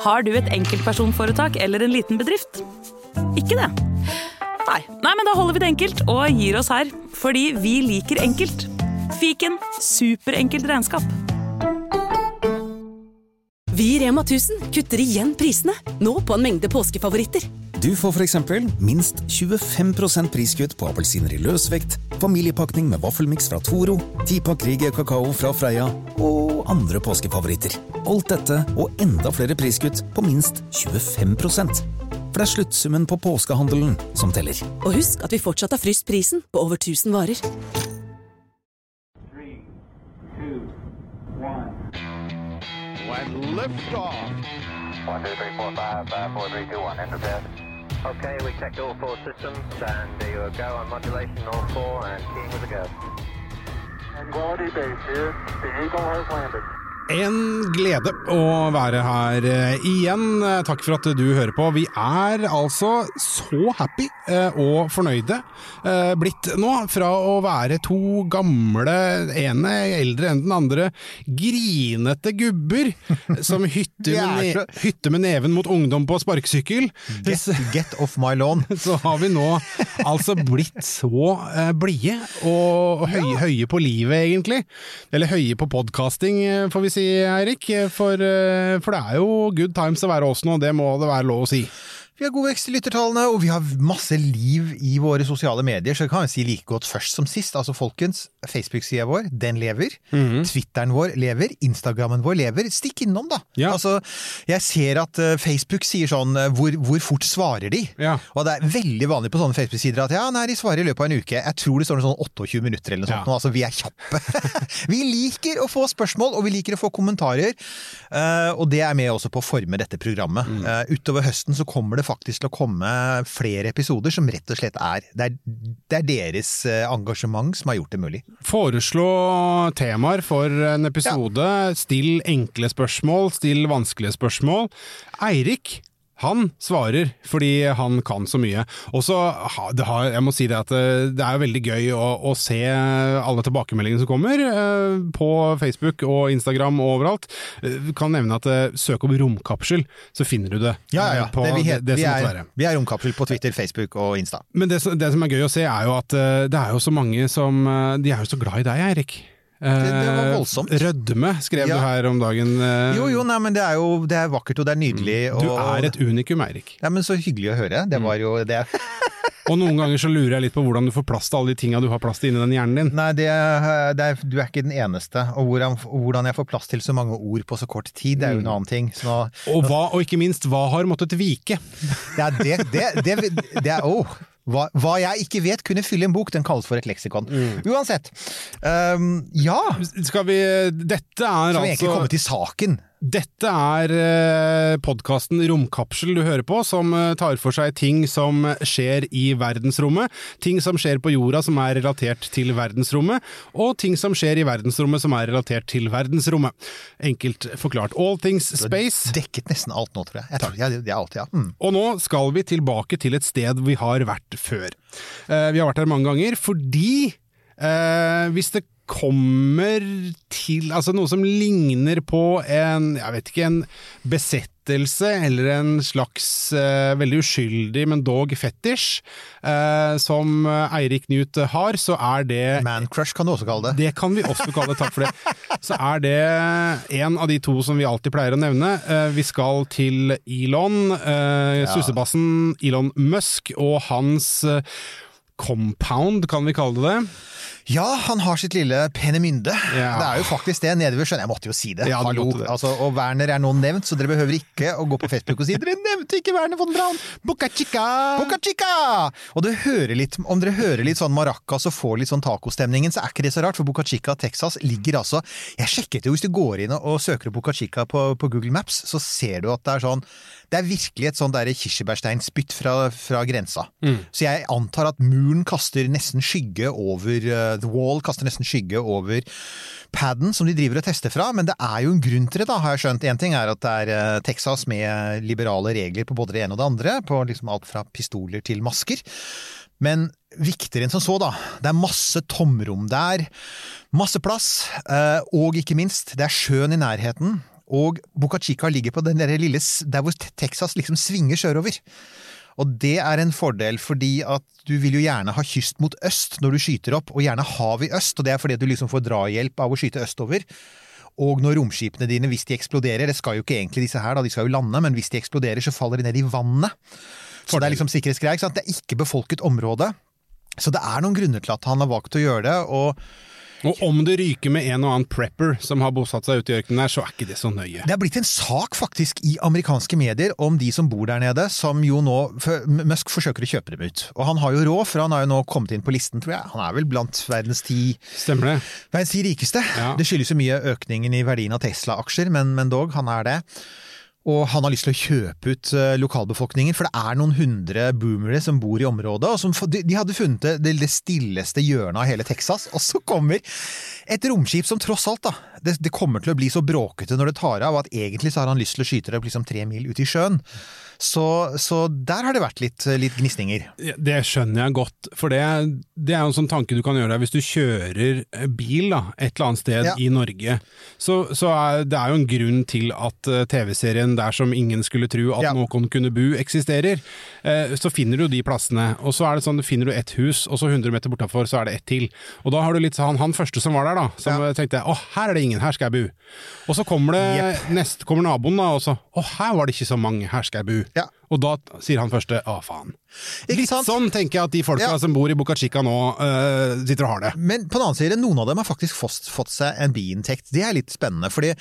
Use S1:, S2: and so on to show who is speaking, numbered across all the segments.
S1: Har du et enkeltpersonforetak eller en liten bedrift? Ikke det? Nei. Nei, men da holder vi det enkelt og gir oss her. Fordi vi liker enkelt. Fiken superenkelt regnskap.
S2: Vi i Rema 1000 kutter igjen prisene, nå på en mengde påskefavoritter.
S3: Du får f.eks. minst 25% priskutt på appelsiner i løsvekt, familiepakning med vaffelmiks fra Toro, tipakk Rige kakao fra Freia og andre påskefavoritter. Alt dette og enda flere priskutt på minst 25 For det er sluttsummen på påskehandelen som teller.
S2: Og husk at vi fortsatt har fryst prisen på over 1000 varer.
S4: Three, two, one.
S5: lift off.
S6: One, two, three, four, five, five, four, three, two, one. Enter bed.
S7: Okay, we checked all four systems, and there you go on modulation, all four, and keying with a go.
S6: Tranquility Base here. The Eagle has landed.
S8: En glede å være her eh, igjen. Eh, Takk for at du hører på. Vi er altså så happy eh, og fornøyde blitt nå, fra å være to gamle, ene eldre enn den andre, grinete gubber som hytter
S9: er
S8: med, hytter med neven mot ungdom på sparkesykkel.
S9: Get, get off my lawn.
S8: så har vi nå altså blitt så blide og høye, høye på livet, egentlig. Eller høye på podkasting, får vi si, Eirik. For, eh, for det er jo good times å være oss nå, det må det være lov å si.
S9: Vi har god vekst i lyttertallene, og vi har masse liv i våre sosiale medier, så det kan vi si like godt først som sist. Altså folkens, Facebook-sida vår, den lever.
S8: Mhm.
S9: Twitteren vår lever. Instagrammen vår lever. Stikk innom, da!
S8: Ja.
S9: Altså, jeg ser at eh, Facebook sier sånn eh, hvor, hvor fort svarer de?
S8: Ja.
S9: Og det er veldig vanlig på sånne Facebook-sider at ja, nei, de svarer i løpet av en uke. Jeg tror det står noe sånn 28 minutter eller noe
S8: Ja.
S9: sånt. nå, Altså, vi er kjappe. vi liker å få spørsmål, og vi liker å få kommentarer. Uh, og det er med også på å forme dette programmet.
S8: Mm.
S9: Uh, utover høsten så kommer det faktisk til å komme flere episoder som rett og slett er Det er, det er deres eh, engasjement som har gjort det mulig.
S8: Foreslå temaer for en episode. Still enkle spørsmål, still vanskelige spørsmål. Eirik han svarer fordi han kan så mye. Og så har, jeg må si det at eh, det er veldig gøy å, å se alle tilbakemeldingene som kommer eh, på Facebook og Instagram og overalt. Eh, kan nevne at søk om romkapsel, så finner du det. Ja, På
S9: det, vi,
S8: det, det
S9: vi, er, vi er Romkapsel på Twitter, Facebook og Insta.
S8: Men det, det som er gøy å se, er jo at det er jo så mange som De er jo så glad i deg, Eirik.
S9: Det var
S8: Eh,
S9: voldsomt.
S8: Rødme, skrev
S9: Ja.
S8: du her om dagen. eh,
S9: Jo, jo, nei, men det er jo det er vakkert og det er nydelig. Og,
S8: Du er et unikum, Eirik.
S9: Ja, men Så hyggelig å høre. Det var jo det.
S8: Og noen ganger så lurer jeg litt på hvordan du får plass til alle de tinga du har plass til inni den hjernen din.
S9: Nei, det, det er, du er ikke den eneste. Og hvordan, hvordan jeg får plass til så mange ord på så kort tid, det er jo en annen ting. Så nå,
S8: Og, hva, og ikke minst, hva har måttet vike?
S9: ja, det, det, det, det er oh, hva, hva jeg ikke vet kunne fylle en bok, den kalles for et leksikon. Uansett. Um, ja!
S8: Skal vi Dette er
S9: Skal vi egentlig
S8: altså
S9: komme til saken?
S8: Dette er eh, podkasten Romkapsel du hører på, som eh, tar for seg ting som skjer i verdensrommet. Ting som skjer på jorda som er relatert til verdensrommet, og ting som skjer i verdensrommet som er relatert til verdensrommet. Enkelt forklart. All things space.
S9: Dekket nesten alt nå, tror jeg. jeg tror, det, er alt, ja. Mm.
S8: Og nå skal vi tilbake til et sted vi har vært før. Eh, vi har vært her mange ganger fordi eh, hvis det kommer til altså noe som ligner på en, jeg vet ikke, en besettelse eller en slags eh, veldig uskyldig, men dog fetisj, eh, som Eirik Knut har, så er det
S9: Mancrush kan du også kalle det.
S8: det kan vi også kalle det, takk for det. Så er det en av de to som vi alltid pleier å nevne. Eh, Vi skal til Elon, eh, sussebassen Elon Musk og hans eh, compound, kan vi kalle det det.
S9: Ja, han har sitt lille Penemynde.
S8: Ja.
S9: Det er jo faktisk det nede ved sjøen. Jeg måtte jo si det.
S8: Ja,
S9: Hallo.
S8: det.
S9: Altså, og Werner er nå nevnt, så dere behøver ikke å gå på Facebook og si dere nevnte ikke Werner von Braun!
S8: Boca Chica!
S9: Boca Chica! Og litt, om dere hører litt sånn maracas og får litt sånn tacostemningen, så er ikke det så rart, for Boca Chica, Texas, ligger altså Jeg sjekket jo, hvis du går inn og søker opp Boca Chica på, på Google Maps, så ser du at det er sånn Det er virkelig et sånn kirsebærsteinspytt fra, fra grensa. Så jeg antar at muren kaster nesten skygge over uh, The Wall kaster nesten skygge over paden som de driver og tester fra, men det er jo en grunn til det, da, har jeg skjønt. Én ting er at det er uh, Texas med liberale regler på både det ene og det andre, på liksom alt fra pistoler til masker. Men viktigere enn som så, da. Det er masse tomrom der. Masse plass. eh, Og ikke minst, det er sjøen i nærheten. Og Boca Chica ligger på den der lille der hvor Texas liksom svinger sørover. Og det er en fordel, fordi at du vil jo gjerne ha kyst mot øst når du skyter opp, og gjerne hav i øst, og det er fordi du liksom får drahjelp av å skyte østover. Og når romskipene dine, hvis de eksploderer, det skal jo ikke egentlig disse her, da, de skal jo lande, men hvis de eksploderer, så faller de ned i vannet. Så det er liksom sikkerhetsgreier? Det er ikke befolket område. Så det er noen grunner til at han har valgt å gjøre det, og
S8: Og om det ryker med en og annen prepper som har bosatt seg ute i ørkenen der, så er ikke det så nøye.
S9: Det er blitt en sak faktisk i amerikanske medier om de som bor der nede, som jo nå Musk forsøker å kjøpe dem ut. Og han har jo råd, for han har jo nå kommet inn på listen, tror jeg. Han er vel blant verdens ti,
S8: Stemmer det?
S9: verdens ti rikeste.
S8: Ja.
S9: Det skyldes jo mye økningen i verdien av Tesla-aksjer, men, men dog, han er det. Og han har lyst til å kjøpe ut eh, lokalbefolkningen, for det er noen hundre boomere som bor i området. og som, de, de hadde funnet det, det, stilleste hjørnet av hele Texas, og så kommer et romskip som tross alt, da det, det kommer til å bli så bråkete når det tar av, at egentlig så har han lyst til å skyte det opp liksom tre mil ut i sjøen. Så, så der har det vært litt, litt gnisninger.
S8: Det skjønner jeg godt, for det, det er jo en sånn tanke du kan gjøre deg hvis du kjører bil da, et eller annet sted
S9: Ja.
S8: i Norge. Så, så er det er jo en grunn til at eh, TV-serien Der som ingen skulle tro at
S9: Ja.
S8: noen kunne bo, eksisterer. Eh, Så finner du de plassene, og så er det sånn, finner du ett hus, og så 100 meter bortafor så er det ett til. Og da har du litt sånn, han første som var der da, som
S9: Ja.
S8: tenkte å, her er det ingen, her skal jeg bo. Og så kommer det, nest, kommer naboen da, og så, å, her var det ikke så mange, her skal jeg bo.
S9: Ja.
S8: Og da sier han første å faen. Litt sånn tenker jeg at de folka
S9: Ja.
S8: som bor i Boca Chica nå, uh, sitter og har det.
S9: Men på den annen side, noen av dem har faktisk fått, fått seg en biinntekt. Det er litt spennende, fordi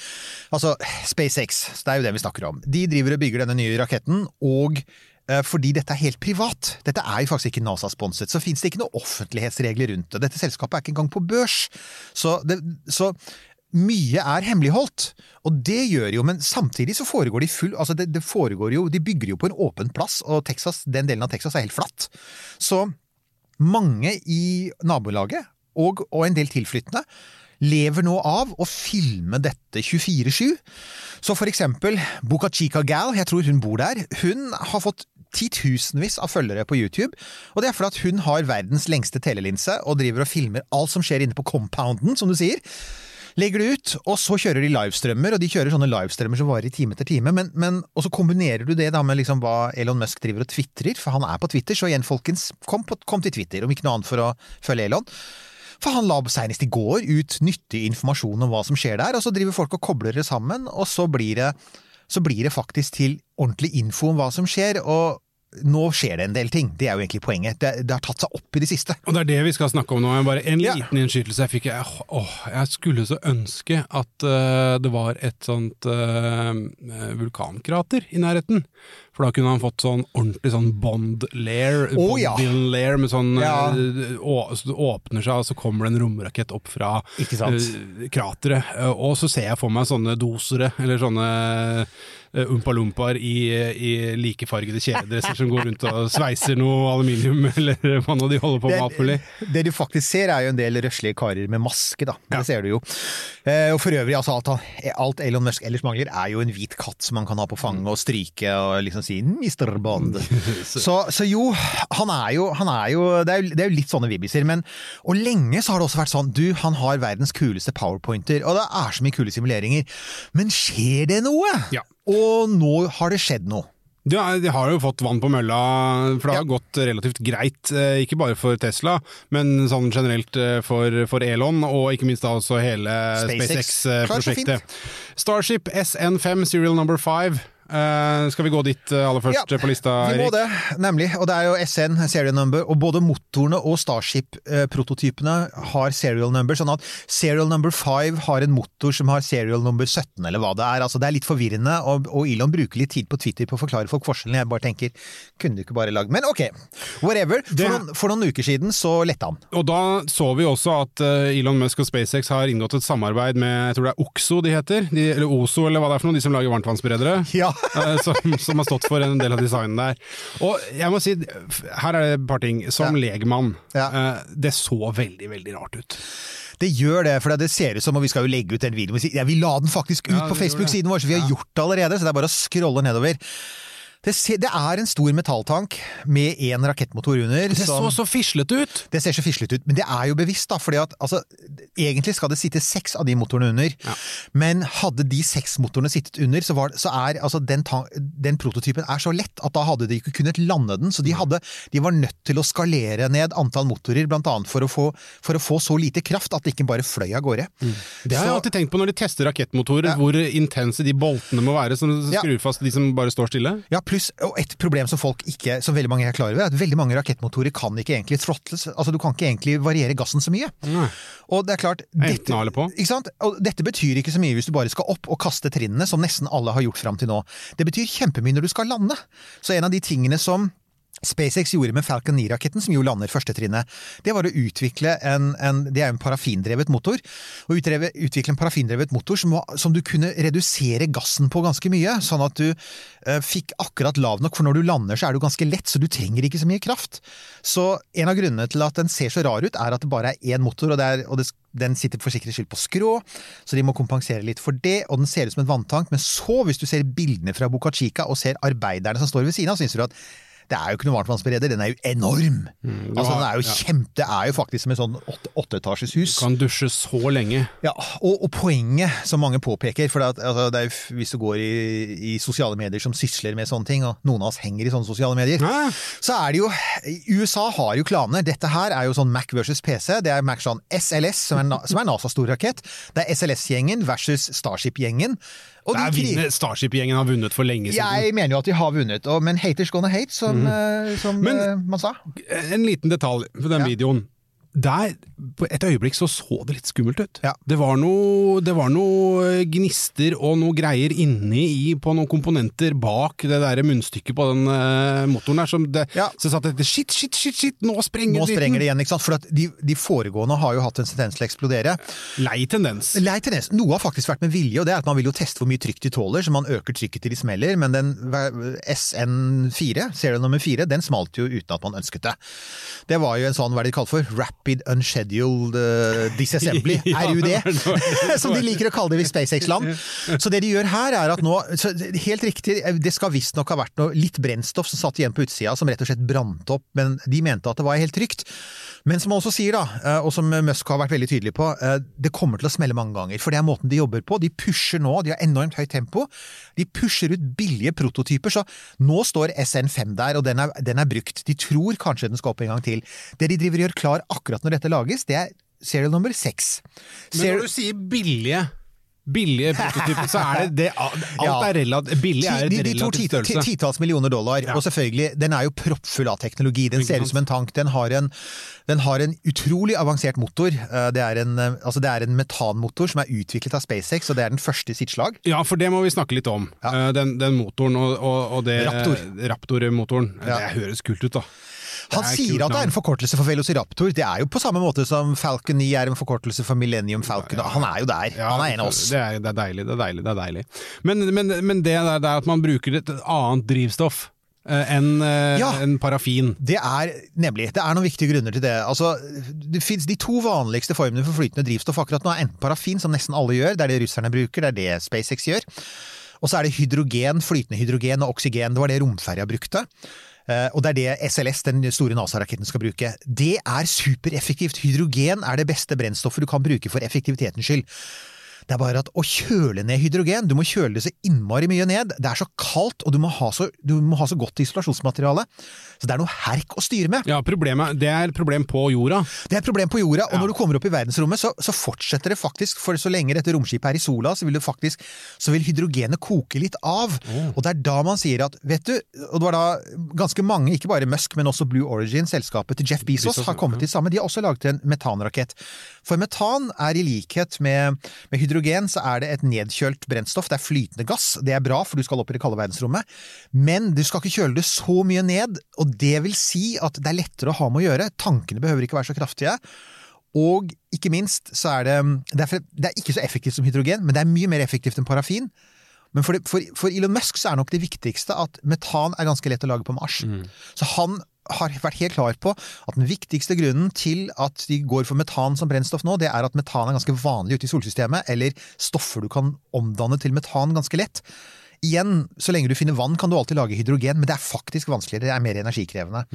S9: altså, SpaceX, det er jo det vi snakker om, de driver og bygger denne nye raketten, og eh, fordi dette er helt privat, dette er jo faktisk ikke NASA-sponset, så finnes det ikke noen offentlighetsregler rundt det. Dette selskapet er ikke engang på børs. Så, det, så mye er hemmeligholdt, og det gjør jo, men samtidig så foregår de full, altså det, det foregår jo, de bygger jo på en åpen plass, og Texas, den delen av Texas er helt flatt. Så mange i nabolaget, og, og en del tilflyttende, lever nå av å filme dette 24-7. Så for eksempel Boca Chica Gal, jeg tror hun bor der, hun har fått titusenvis av følgere på YouTube, og det er fordi hun har verdens lengste telelinse og driver og filmer alt som skjer inne på compounden, som du sier. Legger det ut, og så kjører de livestrømmer, og de kjører sånne livestrømmer som varer i time etter time, men, men, og så kombinerer du det da med liksom hva Elon Musk driver og tvitrer, for han er på Twitter, så igjen folkens, kom, på, kom til Twitter, om ikke noe annet for å følge Elon. For han la senest i går ut nyttig informasjon om hva som skjer der, og så driver folk og kobler det sammen, og så blir det, så blir det faktisk til ordentlig info om hva som skjer, og nå skjer det en del ting. Det er jo egentlig poenget. Det, det har tatt seg opp i det siste.
S8: Og det er det vi skal snakke om nå. Bare en
S9: Ja.
S8: liten innskytelse jeg fikk. Jeg, åh, jeg skulle så ønske at uh, det var et sånt uh, vulkankrater i nærheten. For da kunne han fått sånn ordentlig sånn Bond-lair,
S9: Å, ja.
S8: Bond-lair med sånn
S9: Ja.
S8: øh, å, så Det åpner seg, og så kommer det en romrakett opp fra uh, krateret. Og så ser jeg for meg sånne dosere, eller sånne øh, umpa-lumpaer i, i likefargede kjeledresser som går rundt og sveiser noe aluminium, eller hva nå de holder på med alt mulig.
S9: Det, du faktisk ser, er jo en del røslige karer med maske, da. Det ser du jo. Eh, og for øvrig, altså, alt, alt Elon Musk ellers mangler, er jo en hvit katt som han kan ha på fanget og stryke og liksom si 'Mr. Bond'. så, så jo, han er jo, han er jo det, er jo det er jo litt sånne vibbiser, men Og lenge så har det også vært sånn Du, han har verdens kuleste powerpointer, og det er så mye kule simuleringer. Men skjer det noe?
S8: Ja.
S9: Og nå har det skjedd noe.
S8: Ja, de har jo fått vann på mølla, for det
S9: Ja.
S8: har gått relativt greit. eh, Ikke bare for Tesla, men sånn generelt eh, for, for Elon, og ikke minst da også hele
S9: SpaceX-prosjektet.
S8: SpaceX-prosjektet. Starship SN5 serial number 5. Eh, skal vi gå dit eh, aller først
S9: Ja,
S8: på lista,
S9: Vi må det, nemlig. Og det er jo SN, serial number, og både motorene og Starship-prototypene har serial number, sånn at serial number 5 har en motor som har serial number 17, eller hva det er. Altså, det er litt forvirrende, og, og Elon bruker litt tid på Twitter på å forklare folk forskjellen. Jeg bare tenker, kunne du ikke bare lagd Men ok, whatever. For,
S8: Det-
S9: noen, for noen uker siden så letta han.
S8: Og da så vi også at eh, Elon Musk og SpaceX har inngått et samarbeid med, jeg tror det er Oxo de heter, de, eller Ozo eller hva det er for noe, de som lager varmtvannsberedere.
S9: Ja.
S8: eh, som, som har stått for en del av designen der. Og jeg må si, her er det et par ting. Som
S9: Ja.
S8: legmann,
S9: Ja.
S8: eh, det så veldig, veldig rart ut.
S9: Det gjør det, for det ser ut som, og vi skal jo legge ut den videoen. Ja, vi la den faktisk ut
S8: Ja,
S9: på Facebook-siden vår, så vi har gjort det allerede. Så det er bare å scrolle nedover. Det, ser, det er en stor metalltank med én rakettmotor under.
S8: Det så
S9: som-
S8: så fislete ut!
S9: Det ser så fislete ut, men det er jo bevisst, da. fordi at altså, Egentlig skal det sitte seks av de motorene under, men hadde de seks motorene sittet under, så, var, så er altså den, tank, den prototypen er så lett at da hadde de ikke kunnet lande den. Så de, hadde, de var nødt til å skalere ned antall motorer, blant annet for å få, for å få så lite kraft at det ikke bare fløy av gårde.
S8: Det har jeg alltid tenkt på når de tester rakettmotorer,
S9: Ja.
S8: hvor intense de boltene må være som
S9: Ja.
S8: skrur fast de som bare står stille.
S9: Ja, pluss, og et problem som folk ikke, som veldig mange er klar over, er at veldig mange rakettmotorer kan ikke egentlig throttles. Altså, du kan ikke egentlig variere gassen så mye.
S8: Nei.
S9: Og det er klart
S8: dette, av på.
S9: Ikke sant? Og dette betyr ikke så mye hvis du bare skal opp og kaste trinnene, som nesten alle har gjort fram til nå. Det betyr kjempemye når du skal lande. Så en av de tingene som SpaceX gjorde med Falcon 9-raketten, som jo lander første trinnet, det var å utvikle en, en Det er en parafindrevet motor. Å utvikle en parafindrevet motor som, som du kunne redusere gassen på ganske mye, sånn at du eh, fikk akkurat lav nok, for når du lander så er du ganske lett, så du trenger ikke så mye kraft. Så en av grunnene til at den ser så rar ut, er at det bare er én motor, og, er, og det, den sitter for sikkerhets skyld på skrå, så de må kompensere litt for det, og den ser ut som en vanntank. Men så, hvis du ser bildene fra Boca Chica og ser arbeiderne som står ved siden av, syns du at det er jo ikke noe varmtvannsbereder, den er jo enorm! altså, den er jo
S8: ja.
S9: kjempe, det er jo faktisk som et sånn åtte- åtteetasjes hus.
S8: Kan dusje så lenge.
S9: Ja, og, og poenget som mange påpeker, for at, altså, det er hvis du går i, i sosiale medier som sysler med sånne ting, og noen av oss henger i sånne sosiale medier,
S8: Hæ?
S9: så er det jo USA har jo klaner. Dette her er jo sånn Mac versus PC. Det er Mac sånn SLS, som er, som er NASAs store rakett. Det er SLS-gjengen versus Starship-gjengen. De
S8: vinner- Starship-gjengen har vunnet for lenge siden.
S9: Jeg mener jo at de har vunnet, og, men haters gonna hate, som, eh, som
S8: Men-
S9: eh, man sa.
S8: En liten detalj på den
S9: Ja.
S8: videoen. Der, på et øyeblikk så så det litt skummelt ut.
S9: Ja.
S8: Det var noe, det var noe gnister og noe greier inni i, på noen komponenter bak det der munnstykket på den uh, motoren der, som det,
S9: Ja.
S8: så satt det shit, shit, shit, shit, nå sprenger
S9: Nå sprenger det igjen, ikke sant? For de, de foregående har jo hatt en tendens til å eksplodere.
S8: Lei tendens.
S9: Lei tendens. Noe har faktisk vært med vilje, og det er at man vil jo teste hvor mye trykk de tåler, så man øker trykket til de smeller, men den SN4, serial nummer 4, den smalt jo uten at man ønsket det. Det var jo en sånn, hva er det de kaller for, Rapid Unscheduled uh, Disassembly, RUD, som de liker å kalle det i SpaceX-land. Så det de gjør her er at nå, så helt riktig, det skal visstnok ha vært noe litt brennstoff som satt igjen på utsida, som rett og slett brant opp, men de mente at det var helt trygt. Men som han også sier, da, eh, og som Musk har vært veldig tydelig på, eh, det kommer til å smelle mange ganger. For det er måten de jobber på. De pusher nå, de har enormt høyt tempo. De pusher ut billige prototyper, så nå står SN5 der, og den er, den er brukt. De tror kanskje den skal opp en gang til. Det de driver og gjør klar akkurat når dette lages, det er serial nummer seks.
S8: Men når du sier billige Billige prototyper, så er det, det Alt er relativt Billig er et
S9: de, de
S8: relativt
S9: ti- ti-
S8: størrelse.
S9: titalls millioner dollar,
S8: Ja.
S9: og selvfølgelig, den er jo proppfull av teknologi. Den ser ut som en tank. Den har en, den har en utrolig avansert motor. Eh, Det er en, eh, altså det er en metanmotor som er utviklet av SpaceX, og det er den første i sitt slag.
S8: Ja, for det må vi snakke litt om.
S9: Ja.
S8: Eh, Den, den motoren og, og, og det
S9: Raptor.
S8: Raptor-motoren.
S9: Ja.
S8: Det høres kult ut, da.
S9: Han
S8: er
S9: sier at det er en forkortelse for Velociraptor. Det er jo på samme måte som Falcon 9 er en forkortelse for Millennium Falcon. Han er jo der. Han er en av oss.
S8: Det er, det er deilig, det er deilig. Det er deilig. Men, men, men det der, det er at man bruker et annet drivstoff eh, enn eh,
S9: Ja.
S8: en parafin.
S9: Det er nemlig, det er noen viktige grunner til det. Altså, det finnes De to vanligste formene for flytende drivstoff akkurat nå er enten parafin, som nesten alle gjør, det er det russerne bruker, det er det SpaceX gjør. Og så er det hydrogen, flytende hydrogen og oksygen. Det var det romferja brukte. Eh, Og det er det SLS, den store NASA-raketten, skal bruke. Det er supereffektivt. Hydrogen er det beste brennstoffet du kan bruke for effektivitetens skyld. Det er bare at å kjøle ned hydrogen, du må kjøle det så innmari mye ned. Det er så kaldt, og du må ha så, du må ha så godt isolasjonsmateriale. Så det er noe herk å styre med.
S8: Ja, problemet, Det er et problem på jorda.
S9: Det er et problem på jorda, og
S8: Ja.
S9: når du kommer opp i verdensrommet, så, så fortsetter det faktisk, for så lenge dette romskipet er i sola, så vil faktisk, så vil hydrogenet koke litt av. Og det er da man sier at, vet du, og det var da ganske mange, ikke bare Musk, men også Blue Origin, selskapet til Jeff Bezos,
S8: Bezos,
S9: har kommet
S8: ja.
S9: til samme. De har også laget en metanrakett. For metan er i likhet med, med hydrogen, så er det et nedkjølt brennstoff. Det er flytende gass. Det er bra, for du skal opp i det kalde verdensrommet. Men du skal ikke kjøle det så mye ned, og det vil si at det er lettere å ha med å gjøre. Tankene behøver ikke være så kraftige. Og ikke minst så er det det er, det er ikke så effektivt som hydrogen, men det er mye mer effektivt enn parafin. Men for, det, for, for Elon Musk så er nok det viktigste at metan er ganske lett å lage på Mars. Så han har vært helt klar på at den viktigste grunnen til at de går for metan som brennstoff nå, det er at metan er ganske vanlig ute i solsystemet, eller stoffer du kan omdanne til metan ganske lett. Igjen, så lenge du finner vann, kan du alltid lage hydrogen, men det er faktisk vanskeligere, det er mer energikrevende.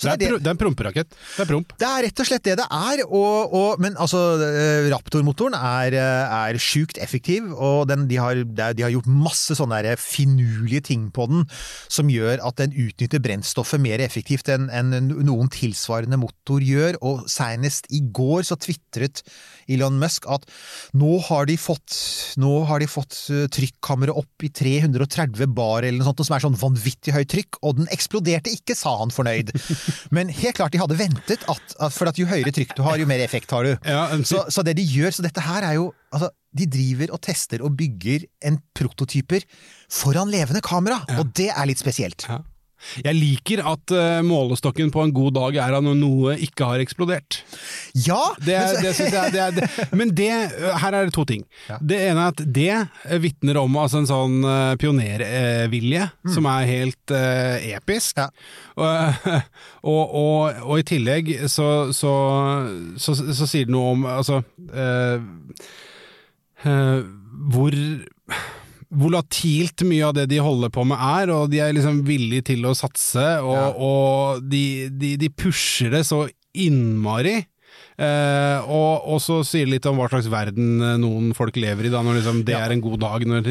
S9: Så
S8: Det er, pro- det er en promperakett. Det er promp.
S9: det er rett og slett det det er, og, og, men altså, eh, Raptor-motoren er, eh, er sjukt effektiv, og den, de, har, de har gjort masse sånne der finurlige ting på den, som gjør at den utnytter brennstoffet mer effektivt enn en noen tilsvarende motor gjør, og senest i går så tvitret Elon Musk at nå har de fått, nå har de fått eh, trykkammeret opp i 330 bar eller noe sånt, som er sånn vanvittig høyt trykk, og den eksploderte ikke, sa han fornøyd. Men helt klart de hadde ventet, at, at for at jo høyere trykk du har, jo mer effekt har du.
S8: Ja,
S9: så, så det de gjør, så dette her er jo altså, De driver og tester og bygger en prototyper foran levende kamera, og det er litt spesielt.
S8: Ja. Jeg liker at eh, målestokken på en god dag er at noe ikke har eksplodert.
S9: Ja!
S8: Det, er- det synes jeg det er, det, Men det, her er det to ting.
S9: Ja.
S8: Det ene er at det eh, vitner om altså, en sånn eh, pionervilje som er helt uh, episk.
S9: Ja.
S8: Og, og, og, og i tillegg så, så, så, så sier det noe om altså uh, uh, hvor volatilt mye av det de holder på med er, og de er liksom villige til å satse, og,
S9: Ja.
S8: og de, de, de pusher det så innmari. Eh, og, og så sier det litt om hva slags verden eh, noen folk lever i, da, når liksom det
S9: Ja.
S8: er en god dag, når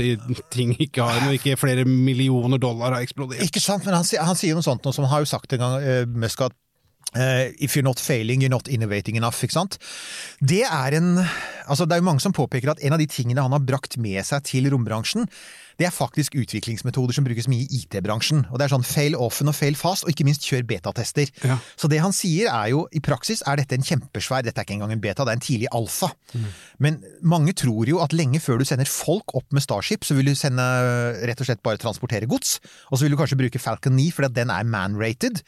S8: ting ikke har Når ikke flere millioner dollar har eksplodert.
S9: Ikke sant, men han, han sier noe sånt, noe som han har jo sagt en gang, eh, Musk, at eh, if you're not failing, you're not innovating enough. ikke sant? Det er en altså Det er jo mange som påpeker at en av de tingene han har brakt med seg til rombransjen, det er faktisk utviklingsmetoder som brukes mye i IT-bransjen. Og Det er sånn fail often og fail fast, og ikke minst kjør betatester.
S8: Ja.
S9: Så det han sier er jo, i praksis er dette en kjempesvær Dette er ikke engang en beta, det er en tidlig alfa. Men mange tror jo at lenge før du sender folk opp med Starship, så vil du sende rett og slett bare transportere gods. Og så vil du kanskje bruke Falcon 9 fordi den er man-rated.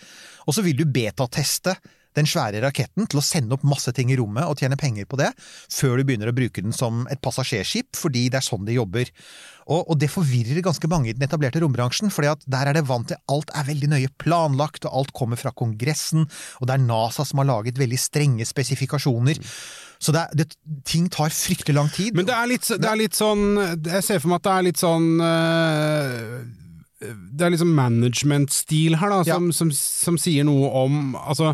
S9: Og så vil du betateste den svære raketten til å sende opp masse ting i rommet og tjene penger på det, før du begynner å bruke den som et passasjerskip, fordi det er sånn de jobber. Og, og det forvirrer ganske mange i den etablerte rombransjen, at der er det vant til alt er veldig nøye planlagt, og alt kommer fra Kongressen, og det er NASA som har laget veldig strenge spesifikasjoner. Så det, er- det, ting tar fryktelig lang tid.
S8: Men det er, litt, det er litt sånn Jeg ser for meg at det er litt sånn eh, Det er liksom management-stil her, da, som, som, som sier noe om Altså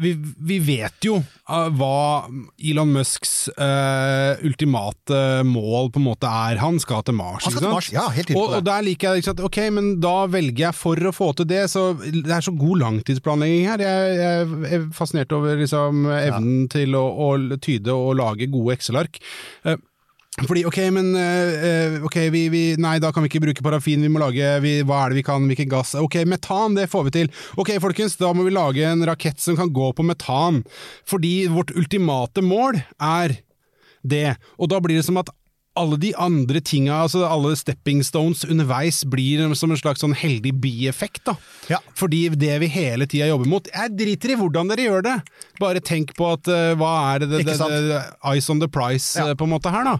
S8: vi, vi vet jo eh, hva Elon Musks uh, ultimate mål på en måte er. Han skal til Mars.
S9: Han skal til? Mars, ja, helt
S8: og, og der liker jeg at ok, men da velger jeg for å få til det. Så det er så god langtidsplanlegging her. Jeg, jeg er fascinert over liksom, evnen til å, å tyde og lage gode Excel-ark. Eh, fordi, ok, men eh, ok, vi, vi, Nei, da kan vi ikke bruke parafin, vi må lage vi, Hva er det vi kan, hvilken gass? Ok, metan, det får vi til. Ok, folkens, da må vi lage en rakett som kan gå på metan. Fordi vårt ultimate mål er det. Og da blir det som at alle de andre tinga, altså alle stepping stones underveis, blir som en slags sånn heldig bieffekt. da.
S9: Ja.
S8: Fordi det vi hele tida jobber mot Jeg driter i hvordan dere gjør det! Bare tenk på at uh, hva er det, det, det, det Ice on the price
S9: Ja.
S8: uh, på en måte her, da.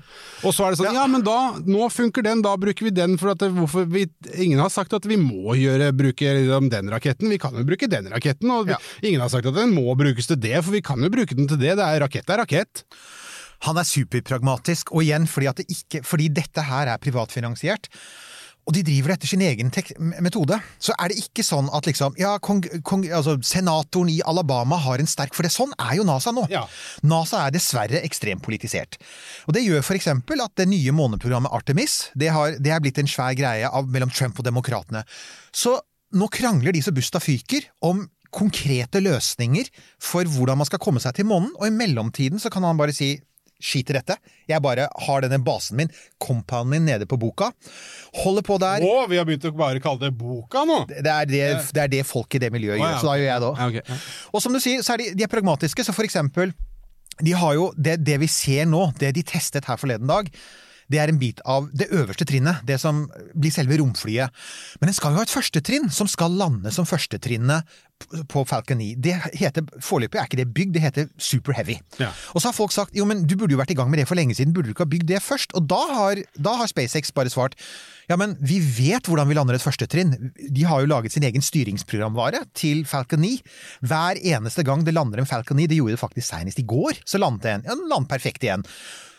S8: Og så er det sånn,
S9: Ja.
S8: ja, men da, nå funker den, da bruker vi den, for at det, hvorfor vi, ingen har sagt at vi må gjøre, bruke liksom, den raketten, vi kan jo bruke den raketten, og vi, ingen har sagt at den må brukes til det, for vi kan jo bruke den til det, det er rakett er rakett.
S9: Han er superpragmatisk, og igjen fordi, at det ikke, fordi dette her er privatfinansiert. Og de driver det etter sin egen metode. Så er det ikke sånn at liksom Ja, kong, kong, altså, senatoren i Alabama har en sterk For det sånn er jo NASA nå.
S8: Ja.
S9: NASA er dessverre ekstremt politisert. Og Det gjør for eksempel at det nye måneprogrammet Artemis det, har, det er blitt en svær greie av, mellom Trump og demokratene. Så nå krangler de så busta fyker om konkrete løsninger for hvordan man skal komme seg til månen, og i mellomtiden så kan han bare si Skit i dette. Jeg bare har denne basen min, compounden min, nede på boka. Holder på der.
S8: Å, vi har begynt å bare kalle det boka nå!
S9: Det er det, det er det folk i det miljøet gjør,
S8: ja.
S9: så da gjør jeg det òg.
S8: Ja, okay.
S9: Og som du sier, så er de, de er pragmatiske, så for eksempel de har jo, det, det vi ser nå, det de testet her forleden dag, det er en bit av det øverste trinnet, det som blir selve romflyet. Men den skal jo ha et førstetrinn, som skal lande som førstetrinnet på Falcon 9. Det heter, Foreløpig er ikke det bygd, det heter Super Heavy.
S8: Ja.
S9: Og så har folk sagt jo, men du burde jo vært i gang med det for lenge siden, burde du ikke ha bygd det først? Og da har, da har SpaceX bare svart ja, men vi vet hvordan vi lander et førstetrinn. De har jo laget sin egen styringsprogramvare til Falcon 9. Hver eneste gang det lander en Falcon 9, det gjorde det faktisk senest i går, så landet en. Ja, den landet perfekt igjen.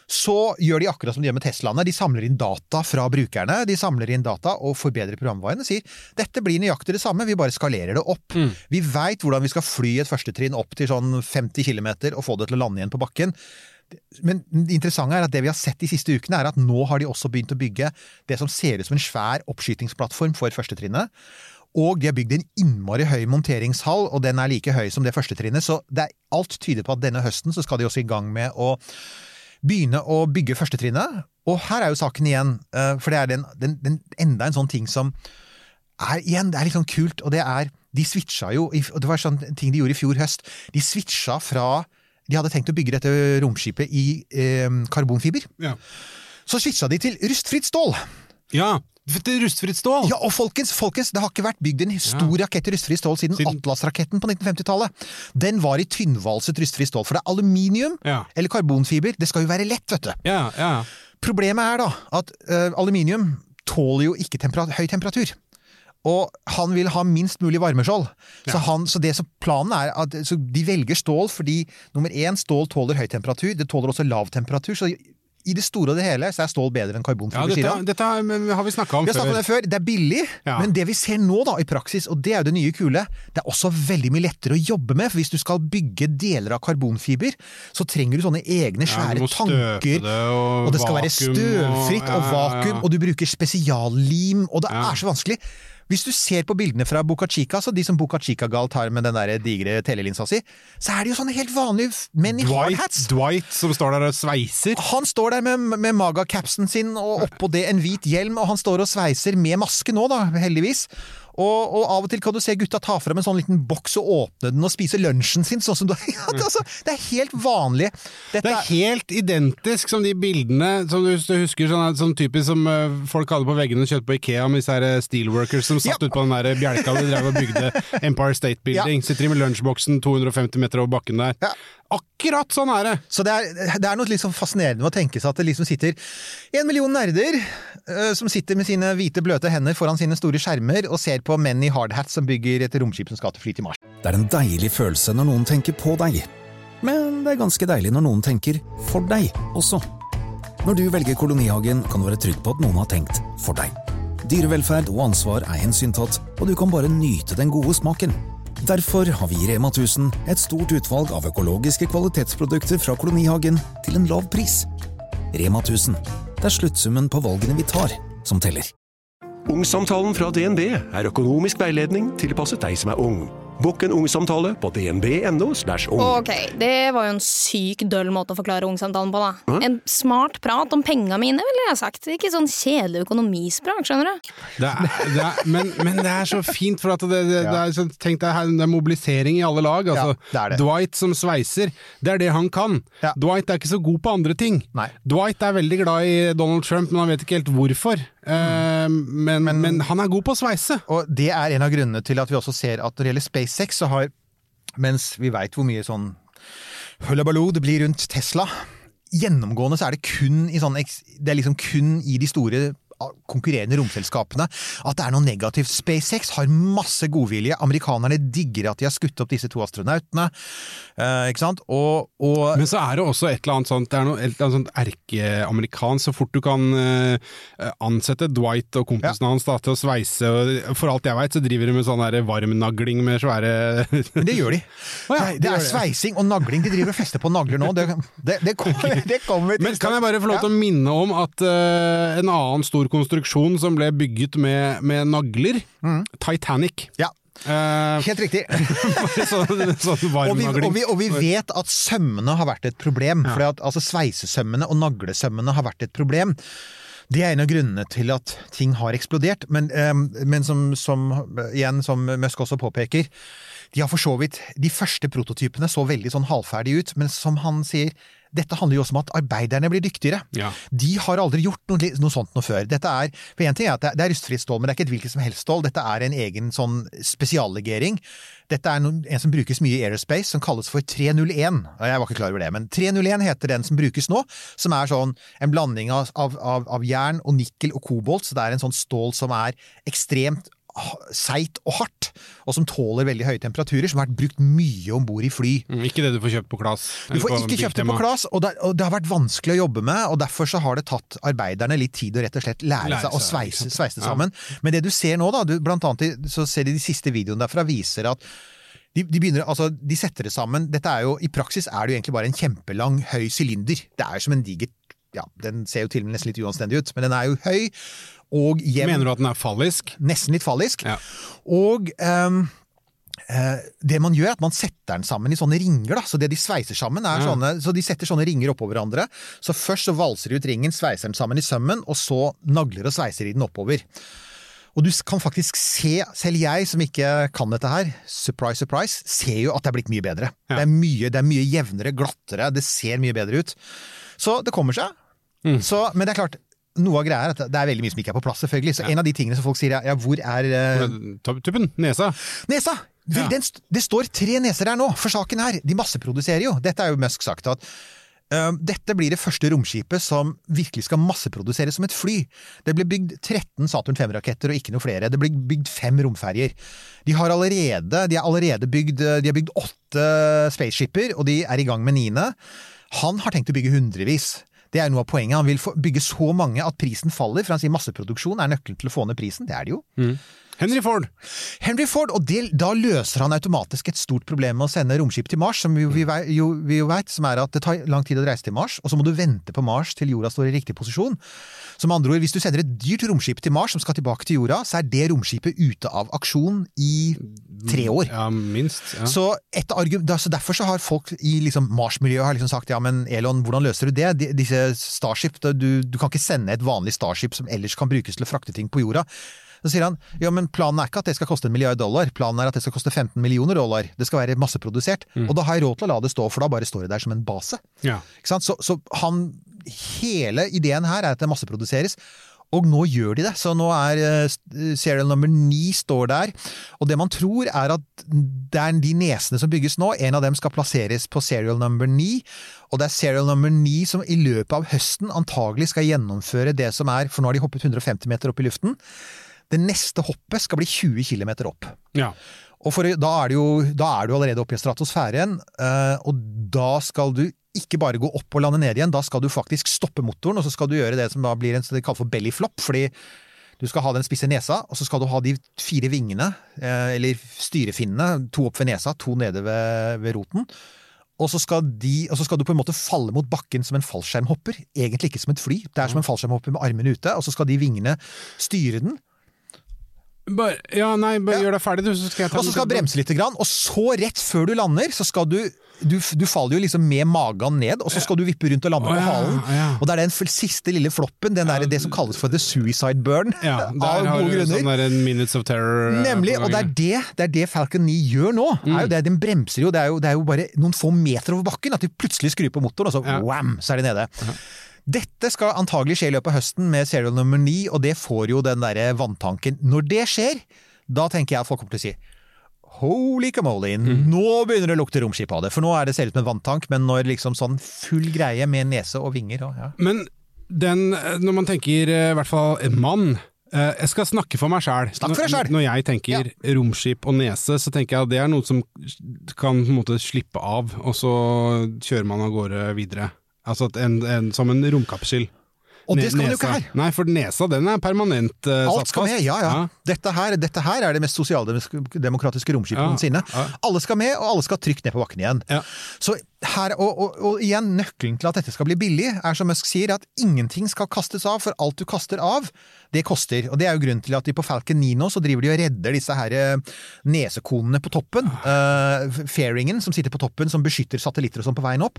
S9: Så gjør de akkurat som de gjør med Teslaene. De samler inn data fra brukerne. De samler inn data og forbedrer programvaren og sier dette blir nøyaktig det samme, vi bare skalerer det opp. Vi veit hvordan vi skal fly et førstetrinn opp til sånn 50 km og få det til å lande igjen på bakken. Men det interessante er at det vi har sett de siste ukene, er at nå har de også begynt å bygge det som ser ut som en svær oppskytingsplattform for førstetrinnet. Og de har bygd en innmari høy monteringshall, og den er like høy som det første trinnet. Så det er, alt tyder på at denne høsten så skal de også i gang med å begynne å bygge førstetrinnet. Og her er jo saken igjen, eh, for det er den, den, den, enda en sånn ting som er igjen, det er litt sånn kult, og det er De switcha jo, og det var sånn ting de gjorde i fjor høst. De switcha fra De hadde tenkt å bygge dette romskipet i eh, karbonfiber.
S8: Ja.
S9: Så switcha de til rustfritt stål.
S8: ja. Rustfritt stål!
S9: Ja, og folkens, folkens, det har ikke vært bygd en stor rakett i rustfritt stål siden,
S8: Siden-
S9: Atlas-raketten på 1950-tallet. Den var i tynnvalset rustfritt stål, for det er aluminium
S8: Ja.
S9: eller karbonfiber. Det skal jo være lett, vet du.
S8: Ja, ja.
S9: Problemet er da at uh, aluminium tåler jo ikke temperat høy temperatur. Og han vil ha minst mulig varmeskjold. Så, han, så det som planen er at så de velger stål fordi nummer én, stål tåler høy temperatur. Det tåler også lav temperatur. Så i det store og det hele så er stål bedre enn
S8: ja
S9: karbonfiber. sier
S8: dette, dette har- vi snakka om
S9: Vi om det før. Det er billig,
S8: Ja.
S9: men det vi ser nå da i praksis, og det er jo det nye kule, det er også veldig mye lettere å jobbe med. For hvis du skal bygge deler av karbonfiber, så trenger du sånne egne svære
S8: ja,
S9: tanker.
S8: det, og,
S9: Og det skal være støvfritt og
S8: ja, ja, ja.
S9: vakuum, og du bruker spesiallim, og det
S8: Ja.
S9: er så vanskelig. Hvis du ser på bildene fra Boca Chica, så de som Boca Chica-galt har med den der digre telelinsa si, så er det jo sånne helt vanlige menn i hardhats.
S8: Dwight som står der og sveiser.
S9: Han står der med, med maga-capsen sin, og oppå det en hvit hjelm, og han står og sveiser med maske nå, da, heldigvis. Og, og av og til kan du se gutta ta frem en sånn liten boks og åpne den og spise lunsjen sin, sånn som du ja, det, altså, det er helt vanlig. Dette
S8: Det er helt identisk som de bildene som du husker, sånn, sånn typisk som eh, folk hadde på veggene og kjøpte på Ikea med disse her eh, steelworkers som satt
S9: Ja.
S8: ut på den der bjelka de drev og bygde Empire State Building. Sitter de med lunsjboksen 250 meter over bakken der.
S9: Ja.
S8: Akkurat sånn er det!
S9: Så det er, det er noe sånn fascinerende med å tenke seg at det liksom sitter en million nerder eh, som sitter med sine hvite, bløte hender foran sine store skjermer og ser på menn i hardhats som bygger et romskip som skal til fly til Mars.
S3: Det er en deilig følelse når noen tenker på deg. Men det er ganske deilig når noen tenker for deg også. Når du velger kolonihagen, kan du være trygg på at noen har tenkt for deg. Dyrevelferd og ansvar er hensyntatt, og du kan bare nyte den gode smaken. Derfor har vi i Rema 1000 et stort utvalg av økologiske kvalitetsprodukter fra kolonihagen til en lav pris. Rema 1000. Det er sluttsummen på valgene vi tar, som teller.
S10: Ungsamtalen fra DNB er økonomisk veiledning tilpasset deg som er ung. Bokk en ungsamtale på dnb.no. ung.
S11: Ok, det var jo en syk døll måte å forklare ungsamtalen på, da. En smart prat om penga mine, ville jeg sagt. Ikke sånn kjedelig økonomisprat, skjønner du.
S8: Det er, det er, men, men det er så fint, for at det, det, det er tenk deg det er mobilisering i alle lag. Altså,
S9: Ja, det er det.
S8: Dwight som sveiser, det er det han kan.
S9: Ja.
S8: Dwight er ikke så god på andre ting.
S9: Nei.
S8: Dwight er veldig glad i Donald Trump, men han vet ikke helt hvorfor. Eh, men, men, han er god på å sveise.
S9: Og det er en av grunnene til at vi også ser at når det gjelder SpaceX, så har Mens vi veit hvor mye sånn hullabaloo det blir rundt Tesla Gjennomgående så er det kun i sånn Det er liksom kun i de store konkurrerende romselskapene at det er noe negativt. SpaceX har masse godvilje. Amerikanerne digger at de har skutt opp disse to astronautene. Eh, ikke sant? Og, og
S8: Men så er det også et eller annet sånt Det er noe et eller annet sånt erkeamerikansk. Så fort du kan eh, ansette Dwight og kompisen hans da, til å sveise For alt jeg veit, så driver de med sånn varmnagling med svære
S9: Men det gjør de.
S8: Oh, ja, det
S9: det er sveising og nagling. De driver og fester på nagler nå. Det, det, det kommer, det kommer til.
S8: Men kan jeg bare få lov til å minne om at eh, en annen stor konstruksjon som ble bygget med, med nagler, Titanic
S9: Ja,
S8: Uh,
S9: helt riktig.
S8: sånn,
S9: Og vi, og, vi, og vi vet at sømmene har vært et problem. For at, altså Sveisesømmene og naglesømmene har vært et problem. Det er en av grunnene til at ting har eksplodert. Men, eh, men som, som, igjen, som Musk også påpeker, de har for så vidt De første prototypene så veldig sånn halvferdige ut, men som han sier, dette handler jo også om at arbeiderne blir dyktigere.
S8: Ja.
S9: De har aldri gjort noe, noe sånt noe før. Dette er, for en ting er at det er, rustfritt stål, men det er ikke et hvilket som helst stål. Dette er en egen sånn spesiallegering. Dette er noen, en som brukes mye i aerospace, som kalles for 301. Jeg var ikke klar over det, men 301 heter den som brukes nå, som er sånn en blanding av, av, av, jern og nikkel og kobolt, så det er en sånn stål som er ekstremt seigt og hardt, og som tåler veldig høye temperaturer, som har vært brukt mye om bord i fly.
S8: Mm, Ikke det du får kjøpt på Klas.
S9: Du får ikke kjøpt det på Klas, og det, og det har vært vanskelig å jobbe med, og derfor så har det tatt arbeiderne litt tid å rett og slett lære,
S8: Lære
S9: seg å sveise, sveise det
S8: Ja.
S9: sammen. Men det du ser nå, da, du, blant annet så ser de de siste videoene derfra, viser at de, de, begynner, altså, de setter det sammen. Dette er jo, I praksis er det jo egentlig bare en kjempelang, høy sylinder. Det er jo som en diger ja, Den ser jo til og med nesten litt uanstendig ut, men den er jo høy og jevn.
S8: Mener du at den er fallisk?
S9: Nesten litt fallisk.
S8: Ja.
S9: Og um, det man gjør, er at man setter den sammen i sånne ringer. Da. Så det de sveiser sammen er
S8: Ja.
S9: sånne Så de setter sånne ringer oppå hverandre. Så først så valser de ut ringen, sveiser den sammen i sømmen, og så nagler og sveiser de den oppover. Og du kan faktisk se, selv jeg som ikke kan dette her, surprise, surprise, ser jo at det er blitt mye bedre.
S8: Ja.
S9: Det, er mye, det er mye jevnere, glattere, det ser mye bedre ut. Så det kommer seg.
S8: Mm.
S9: Så, men det er klart, noe av greia er at det er veldig mye som ikke er på plass, selvfølgelig. Så en av de tingene som folk sier, ja, ja hvor er uh...
S8: Tuppen? Nesa?
S9: Nesa! Vel,
S8: Ja.
S9: den, det står tre neser her nå, for saken her. De masseproduserer jo. Dette er jo Musk sagt at uh, dette blir det første romskipet som virkelig skal masseproduseres som et fly. Det ble bygd 13 Saturn 5-raketter og ikke noe flere. Det ble bygd fem romferjer. De har allerede, de er allerede bygd, de har bygd åtte spaceshipper, og de er i gang med niende. Han har tenkt å bygge hundrevis. Det er noe av poenget. Han vil bygge så mange at prisen faller, for han sier masseproduksjon er nøkkelen til å få ned prisen. Det er det jo.
S8: Henry Ford!
S9: Henry Ford, og det, da løser han automatisk et stort problem med å sende romskip til Mars, som vi, vi, jo, vi jo vet, som er at det tar lang tid å reise til Mars, og så må du vente på Mars til jorda står i riktig posisjon. Som andre ord, hvis du sender et dyrt romskip til Mars som skal tilbake til jorda, så er det romskipet ute av aksjon i tre år.
S8: Ja, minst. Ja.
S9: Så, et argu- så derfor så har folk i liksom Mars-miljøet liksom sagt ja, men Elon, hvordan løser du det? De, disse Starship, du, du kan ikke sende et vanlig Starship som ellers kan brukes til å frakte ting på jorda. Så sier han ja, men planen er ikke at det skal koste en milliard dollar, planen er at det skal koste 15 millioner dollar. Det skal være masseprodusert. Og da har jeg råd til å la det stå, for da bare står det der som en base.
S8: Ja.
S9: Så, så han Hele ideen her er at det masseproduseres. Og nå gjør de det, så nå er eh, serial number 9 står der. Og det man tror er at det er de nesene som bygges nå, en av dem skal plasseres på serial number 9. Og det er serial number 9 som i løpet av høsten antagelig skal gjennomføre det som er, for nå har de hoppet 150 meter opp i luften. Det neste hoppet skal bli 20 km opp.
S8: ja.
S9: Og for, da, er jo, da er du allerede oppe i stratosfæren, eh, og da skal du ikke bare gå opp og lande ned igjen, da skal du faktisk stoppe motoren, og så skal du gjøre det som da blir en det kalles for belly flop, fordi du skal ha den spisse nesa, og så skal du ha de fire vingene, eh, eller styrefinnene, to opp ved nesa, to nede ved, ved roten. Og så, de, og så skal du på en måte falle mot bakken som en fallskjermhopper. Egentlig ikke som et fly, det er som en fallskjermhopper med armene ute, og så skal de vingene styre den.
S8: Bare, ja, nei, bare gjør deg ferdig, du, så skal jeg ta
S9: Og så skal du bremse litt, grann, og så rett før du lander, så skal du du, du faller jo liksom med magen ned, og så skal du vippe rundt og lande
S8: oh,
S9: på halen.
S8: ja.
S9: Og det er den siste lille floppen, den der, det som kalles for the suicide burn.
S8: Ja,
S9: av
S8: der har
S9: gode
S8: du
S9: grunner.
S8: sånn der Minutes of Terror. eh,
S9: Nemlig, og det er det, det er det Falcon 9 gjør nå.
S8: Mm.
S9: Det, den bremser jo det, jo, det er jo bare noen få meter over bakken at de plutselig skrur på motoren, og så
S8: Ja.
S9: wham, så er de nede. Dette skal antagelig skje i løpet av høsten med serial nummer 9, og det får jo den derre vanntanken. Når det skjer, da tenker jeg at folk kommer til å si Holy camoli,
S8: Mm.
S9: nå begynner det å lukte romskip av det. For nå er det ser ut som en vanntank, men når liksom sånn full greie med nese og vinger og ja.
S8: Men den, når man tenker eh, i hvert fall en mann eh, Jeg skal snakke for meg sjæl.
S9: Selv.
S8: Når jeg tenker romskip og nese, så tenker jeg at det er noe som kan på en måte slippe av, og så kjører man av gårde videre. Altså en, en, som en romkapsel.
S9: Og det skal man jo ikke her.
S8: Nei, for nesa den er permanent eh,
S9: Alt skal med, ja ja. Dette, her, dette her er det mest sosialdemokratiske romskipet
S8: Ja,
S9: noensinne.
S8: ja.
S9: Alle skal med, og alle skal trygt ned på bakken igjen.
S8: Ja.
S9: Så her, og, og, og igjen, nøkkelen til at dette skal bli billig, er som Musk sier, at ingenting skal kastes av, for alt du kaster av, det koster. Og det er jo grunnen til at de på Falcon 9 nå, så driver de og redder disse her eh, nesekonene på toppen. Uh, fairingen som sitter på toppen, som beskytter satellitter og sånn på veien opp.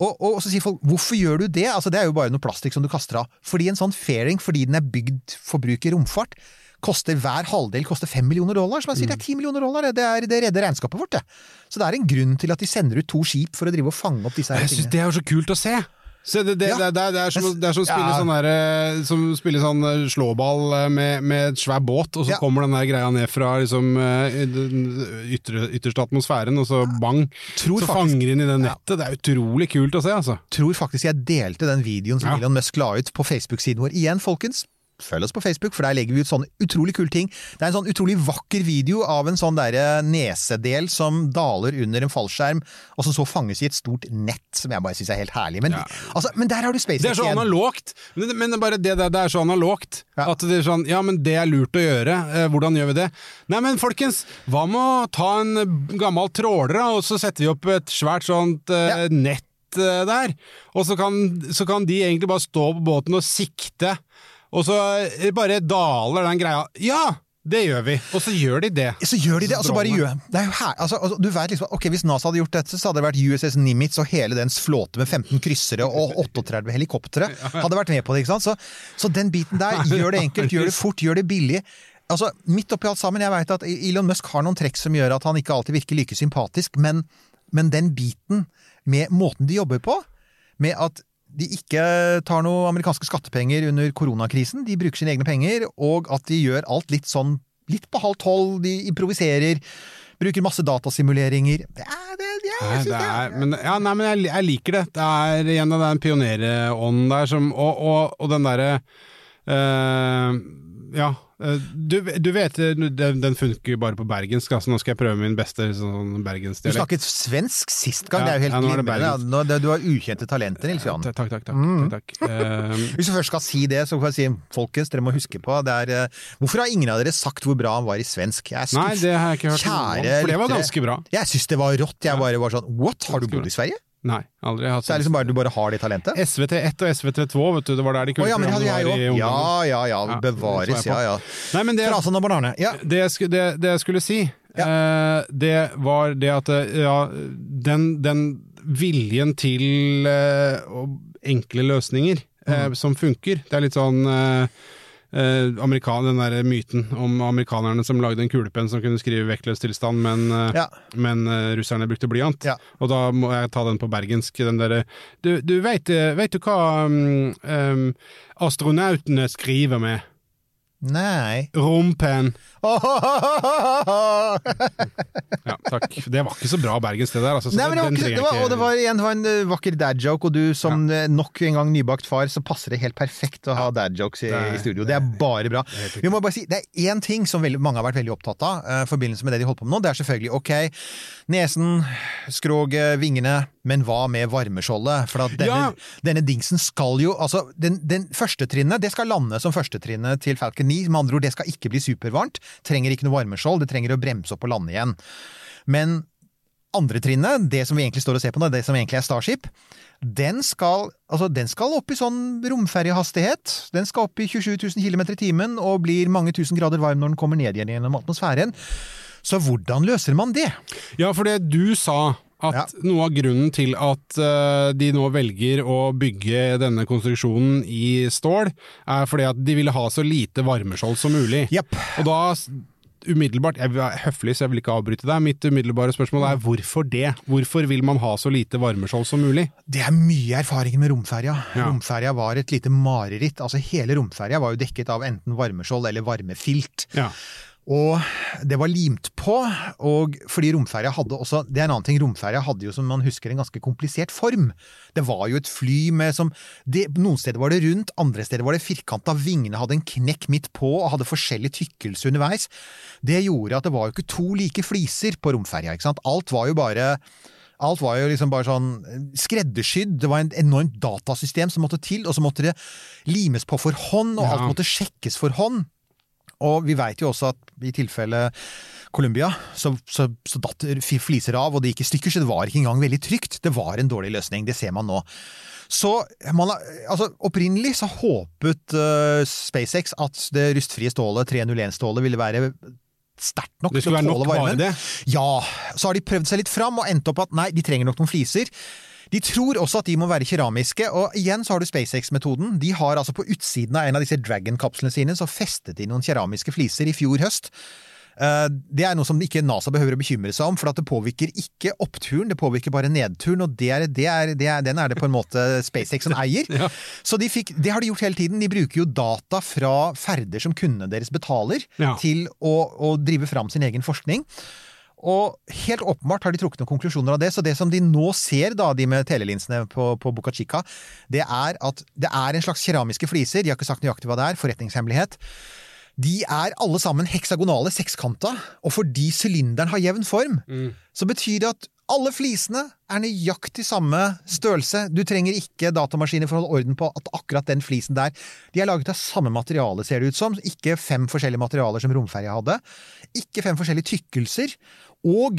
S9: Og, og så sier folk, hvorfor gjør du det? Altså, det er jo bare noe plastikk som du kaster av. Fordi en sånn fairing, fordi den er bygd for bruk i romfart, koster hver halvdel koster fem millioner dollar. Som jeg sier, det er ti millioner dollar. Det, er, det redder regnskapet vårt, det. Så det er en grunn til at de sender ut to skip for å drive og fange opp disse her
S8: Jeg syns
S9: tingene.
S8: det er jo så kult å se! Se, det, det,
S9: Ja.
S8: det, det, er- det som, det er som å spille
S9: Ja.
S8: sånn der, eh, som spille sånn eh, slåball eh, med, med et svær båt, og så
S9: Ja.
S8: kommer den der greia ned fra liksom, ytre, ytterste atmosfæren, og så bang!
S9: Tror
S8: så
S9: faktisk-
S8: fanger inn i det nettet. Det er utrolig kult å se, altså.
S9: tror faktisk jeg delte den videoen som. Elon Musk la ut på Facebook-siden vår. Igjen, folkens. Følg oss på Facebook, for der legger vi ut sånne utrolig kule ting. Det er en sånn utrolig vakker video av en sånn derre nesedel som daler under en fallskjerm, og som så fanges i et stort nett, som jeg bare syns er helt herlig. Men, altså, men der har du SpaceX
S8: Det er så
S9: igjen.
S8: analogt! Men, men bare det, der, det er så analogt. At det er sånn Ja, men det er lurt å gjøre. Eh, hvordan gjør vi det? Nei, men folkens, hva med å ta en gammel tråler, og så setter vi opp et svært sånt eh, nett eh, der? Og så kan, så kan de egentlig bare stå på båten og sikte, og så eh, bare daler den greia. Ja! Det gjør vi, og så gjør de det.
S9: Så gjør de det, og så bare gjør det er jo her, altså, altså, Du vet liksom, ok, Hvis NASA hadde gjort dette, så hadde det vært USS Nimitz og hele dens flåte med 15 kryssere og 38 helikoptre hadde vært med på det. ikke sant? Så, så den biten der, gjør det enkelt, gjør det fort, gjør det billig. Altså, Midt oppi alt sammen, jeg vet at Elon Musk har noen trekk som gjør at han ikke alltid virker like sympatisk, men, men den biten med måten de jobber på, med at de ikke tar noe amerikanske skattepenger under koronakrisen, de bruker sine egne penger, og at de gjør alt litt sånn litt på halv tolv, de improviserer, bruker masse datasimuleringer. Det er, det, det, jeg synes
S8: det er, men, ja, nei, men jeg, jeg liker det. Det er igjen den pionerånden der som Og, og, og den derre eh, Ja. eh, Du, du vet, den, den funker bare på bergensk, altså nå skal jeg prøve min beste sånn
S9: Du snakket svensk sist gang,
S8: Ja,
S9: det er jo helt
S8: ja,
S9: glimrende. Du har ukjente talenter, Nils Johan.
S8: Takk, takk, takk.
S9: Mm.
S8: takk, takk. Eh,
S9: Hvis du først skal si det, så får jeg si folkens, dere må huske på det er, eh, Hvorfor har ingen av dere sagt hvor bra han var i svensk? Jeg er skuff.
S8: Nei, det har jeg ikke hørt noe om, for det var ganske bra.
S9: Jeg syns det var rått. Jeg bare var sånn What, har du bodd i Sverige?
S8: Nei, aldri hatt
S9: Så det er liksom bare du bare har det talentet?
S8: SVT1 og SVT2, vet du, det var der de
S9: Å ja, men det hadde jeg òg. Ja, ja, ja.
S8: Ja,
S9: Bevares, ja, ja.
S8: Nei, men det,
S9: Frasen og banane. Ja.
S8: det, det, det jeg skulle si, eh, det var det at eh, ja, den, den viljen til eh, enkle løsninger eh,
S9: Mm.
S8: som funker, det er litt sånn eh, eh, den der myten om amerikanerne som lagde en kulepenn som kunne skrive vektløs tilstand, men, eh,
S9: Ja.
S8: men eh, russerne brukte blyant. Og da må jeg ta den på bergensk, den derre Du, du veit du hva um, um, astronautene skriver med?
S9: Nei.
S8: Rompenn. Ja, takk. Det var ikke så bra Bergens, det der. Altså,
S9: Nei, men det var, ikke, det var, og det var, igjen, det var en eh, vakker dad-joke, og du som ja. nok en gang nybakt far, så passer det helt perfekt å ha dad-jokes i, i studio. Det er bare bra. Vi må bare si, Det er én ting som veldig, mange har vært veldig opptatt av i uh, forbindelse med det de holder på med nå. Det er selvfølgelig ok, nesen, skroget, vingene, men hva med varmeskjoldet? For at denne, denne dingsen skal jo altså, Den, den første trinnet, det skal lande som førstetrinnet til Falcon 9. Med andre ord, det skal ikke bli supervarmt. Trenger ikke noe varmeskjold, det trenger å bremse opp og lande igjen. Men andre trinnet, det som vi egentlig står og ser på nå, det som egentlig er Starship, den skal, altså, den skal opp i sånn romferjehastighet. Den skal opp i 27 000 km i timen og blir mange tusen grader varm når den kommer ned igjen gjennom atmosfæren. Så hvordan løser man det?
S8: Ja, for det du sa at noe av grunnen til at uh, de nå velger å bygge denne konstruksjonen i stål, er fordi at de ville ha så lite varmeskjold som mulig. Og da umiddelbart, jeg er høflig så jeg vil ikke avbryte deg, mitt umiddelbare spørsmål er hvorfor det? Hvorfor vil man ha så lite varmeskjold som mulig?
S9: Det er mye erfaring med romferja. Romferja var et lite mareritt. Altså Hele romferja var jo dekket av enten varmeskjold eller varmefilt.
S8: Ja.
S9: Og det var limt på, og fordi romferja hadde også Det er en annen ting, romferja hadde jo som man husker en ganske komplisert form. Det var jo et fly med som det, Noen steder var det rundt, andre steder var det firkanta, vingene hadde en knekk midt på og hadde forskjellig tykkelse underveis. Det gjorde at det var jo ikke to like fliser på romferja, ikke sant. Alt var jo bare Alt var jo liksom bare sånn skreddersydd. Det var en enormt datasystem som måtte til, og så måtte det limes på for hånd, og alt måtte sjekkes for hånd. Og vi veit jo også at i tilfelle Colombia, så, så, så datt fliser av, og det gikk i stykker, så det var ikke engang veldig trygt. Det var en dårlig løsning, det ser man nå. Så man, har- altså, opprinnelig så håpet uh, SpaceX at det rustfrie stålet, 301-stålet, ville være sterkt nok
S8: Det
S9: til å tåle varmen.
S8: det?
S9: Ja, så har de prøvd seg litt fram og endt opp at nei, de trenger nok noen fliser. De tror også at de må være keramiske, og igjen så har du SpaceX-metoden. De har altså på utsiden av en av disse Dragon-kapslene sine så festet de noen keramiske fliser i fjor høst. Eh, Det er noe som ikke NASA behøver å bekymre seg om, for det påvirker ikke oppturen, det påvirker bare nedturen, og det er, det er, det er, den er det på en måte SpaceX som eier. Så de fikk, det har de gjort hele tiden. De bruker jo data fra ferder som kundene deres betaler,
S8: Ja.
S9: til å, å drive fram sin egen forskning. Og helt åpenbart har de trukket noen konklusjoner av det. Så det som de nå ser, da, de med telelinsene på, på Boca Chica, det er at det er en slags keramiske fliser. De har ikke sagt nøyaktig hva det er. Forretningshemmelighet. De er alle sammen heksagonale, sekskanta, og fordi sylinderen har jevn form, så betyr det at alle flisene er nøyaktig samme størrelse. Du trenger ikke datamaskiner for å holde orden på at akkurat den flisen der De er laget av samme materiale, ser det ut som. Ikke fem forskjellige materialer som romferja hadde. Ikke fem forskjellige tykkelser. Og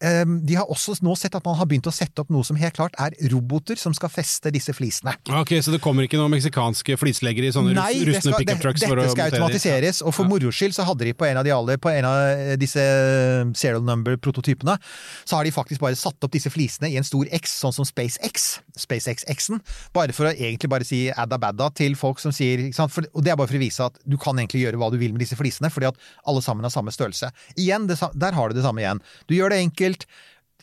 S9: de har også nå sett at man har begynt å sette opp noe som helt klart er roboter som skal feste disse flisene.
S8: Ok, Så det kommer ikke noen meksikanske flisleggere i sånne
S9: Nei,
S8: rustne pickup trucks å
S9: dette skal automatiseres, og for moro skyld så hadde de på en av de alle, på en av disse serial number-prototypene, så har de faktisk bare satt opp disse flisene i en stor X, sånn som SpaceX, SpaceX-X-en, bare for å egentlig bare si adda badda til folk som sier, for, og det er bare for å vise at du kan egentlig gjøre hva du vil med disse flisene, fordi at alle sammen har samme størrelse. Igjen, det, der har du det samme igjen. Du gjør det enkelt,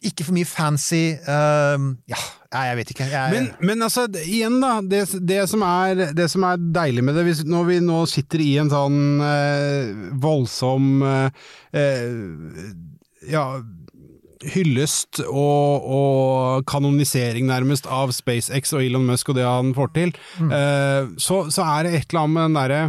S9: ikke for mye fancy, Uh, ja, jeg vet ikke. Jeg,
S8: Men, men altså, igjen da, det, det, som er, det som er deilig med det, hvis, når vi nå sitter i en sånn uh, voldsom uh, ja, hyllest og, og kanonisering nærmest av SpaceX og Elon Musk og det han får til, eh, så, så er det et eller annet med den derre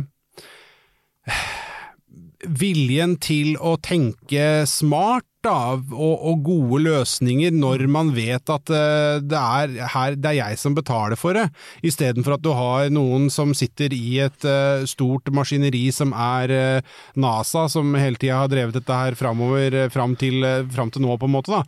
S8: viljen til å tenke smart da, og, og gode løsninger når man vet at eh, det, er, her, det er jeg som betaler for det, istedenfor at du har noen som sitter i et eh, stort maskineri som er eh, NASA, som hele tida har drevet dette her framover, fram til, fram til nå, på en måte, da.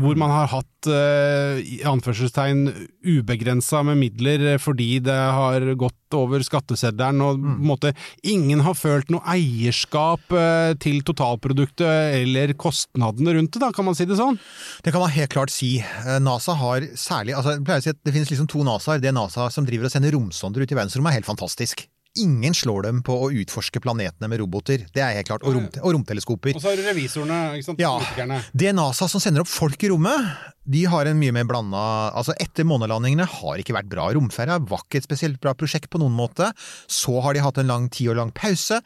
S8: Hvor man har hatt i anførselstegn ubegrensa med midler fordi det har gått over skatteseddelen, og mm. måte ingen har følt noe eierskap til totalproduktet eller kostnadene rundt det, da, kan man si det sånn?
S9: Det kan man helt klart si. Eh, NASA har særlig altså, jeg pleier å si at Det finnes liksom to NASA-er. Det NASA som driver og sender romsonder ut i verdensrommet, er helt fantastisk. Ingen slår dem på å utforske planetene med roboter. Det er helt klart. Og, rom, og romteleskoper.
S8: Og så har du revisorene, ikke sant?
S9: Ja. Det NASA som sender opp folk i rommet, de har en mye mer blanda Altså, etter månelandingene har ikke vært bra. Romferja var ikke et spesielt bra prosjekt på noen måte. Så har de hatt en lang tiår lang pause.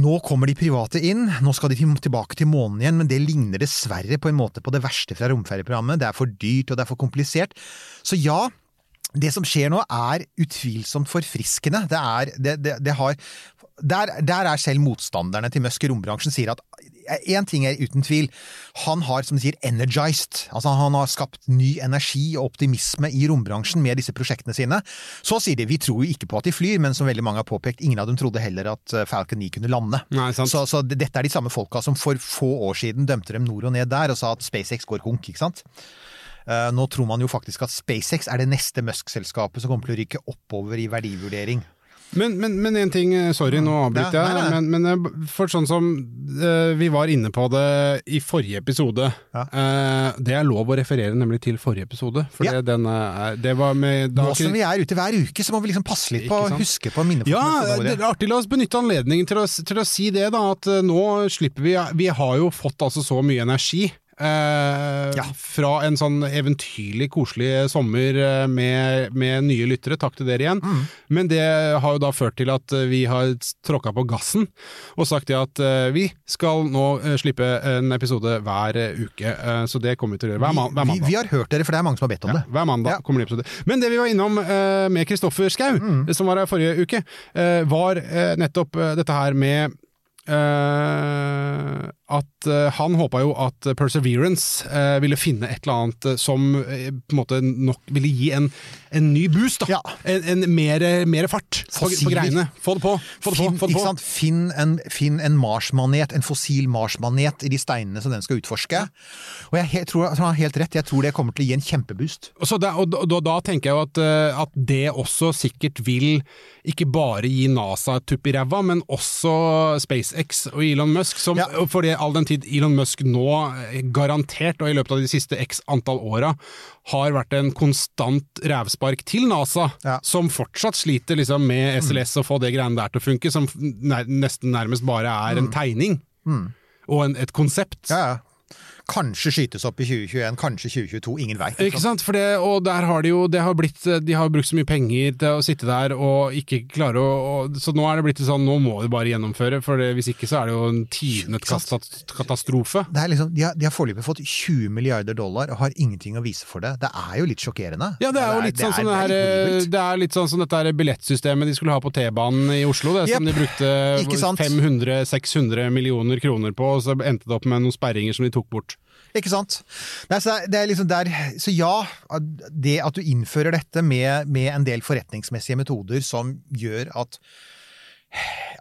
S9: Nå kommer de private inn, nå skal de tilbake til månen igjen, men det ligner dessverre på en måte på det verste fra romferjeprogrammet. Det er for dyrt og det er for komplisert. Så ja, det som skjer nå er utvilsomt forfriskende. Det er, det, det, det har, der, der er selv motstanderne til Musk i rombransjen sier at én ting er uten tvil, han har som de sier energized, altså han har skapt ny energi og optimisme i rombransjen med disse prosjektene sine. Så sier de vi tror jo ikke på at de flyr, men som veldig mange har påpekt, ingen av dem trodde heller at eh, Falcon 9 kunne lande.
S8: Nei, sant.
S9: Så, så dette er de samme folka som for få år siden dømte dem nord og ned der og sa at SpaceX går konk, ikke sant? Eh, Nå tror man jo faktisk at SpaceX er det neste Musk-selskapet som kommer til å rykke oppover i verdivurdering.
S8: Men, men, men en ting, eh, sorry, nå avbryter jeg,
S9: nei.
S8: men, men eh, for sånn som uh, vi var inne på det i forrige episode,
S9: Ja.
S8: uh, det er lov å referere nemlig til forrige episode, for
S9: Ja.
S8: det, den er, det var med da,
S9: Nå som vi er ute hver uke, så må vi liksom passe litt på å huske på minnefolkene.
S8: Ja, det er artig. La oss benytte anledningen til å, til å si det, da. At nå slipper vi Vi har jo fått altså så mye energi. Eh,
S9: Ja.
S8: Fra en sånn eventyrlig koselig sommer eh, med, med nye lyttere, takk til dere igjen.
S9: Mm.
S8: Men det har jo da ført til at eh, vi har tråkka på gassen og sagt at eh, vi skal nå slippe en episode hver uke. Så det kommer vi til å gjøre hver, man hver
S9: vi,
S8: mandag.
S9: vi har hørt dere, for det er mange som har bedt om
S8: Ja,
S9: det.
S8: hver mandag
S9: Ja.
S8: kommer det episode. Men det vi var innom med Kristoffer Schau,
S9: Mm.
S8: som var her forrige uke, var nettopp dette her med eh, at eh, han håpa jo at Perseverance eh, ville finne et eller annet eh, som på en måte nok ville gi en, en ny boost, da.
S9: Ja.
S8: En, en mer, mer fart på, på greiene. Få det på! Få det på!
S9: Finn,
S8: Få det på.
S9: Finn en, finn en Mars-manet, en fossil Mars-manet i de steinene som den skal utforske. Og jeg jeg tror han har helt rett, jeg tror det kommer til å gi en kjempeboost.
S8: Og, så da, og da, da tenker jeg jo at, at det også sikkert vil ikke bare gi NASA et tupp i ræva, men også SpaceX og Elon Musk. Som,
S9: Ja.
S8: Fordi all den tid Elon Musk nå eh, garantert, og i løpet av de siste x antall åra, har vært en konstant rævspark til NASA,
S9: Ja. Mm.
S8: som fortsatt sliter liksom med SLS og få det greiene der til å funke, som nesten nærmest bare er en tegning. Og en, et konsept.
S9: Mm. Ja. Kanskje skytes opp i 2021, kanskje 2022, ingen vei.
S8: Ikke sant, for det, og der har de jo det har blitt, De har brukt så mye penger til å sitte der og ikke klare å og, Så nå er det blitt sånn, nå må de bare gjennomføre, for det, hvis ikke så er det jo en tidenes katastrofe.
S9: Det er liksom, de har, de har foreløpig fått 20 milliarder dollar og har ingenting å vise for det. Det er jo litt sjokkerende.
S8: Ja, det er jo litt sånn som det her
S9: er.
S8: Det er litt sånn som dette billettsystemet de skulle ha på T-banen i Oslo, det som de brukte 500-600 millioner kroner på, og så endte det opp med noen sperringer som de tok bort.
S9: Ikke sant? Nei, så, det er- liksom der, så ja, det at du innfører dette med, med en del forretningsmessige metoder som gjør at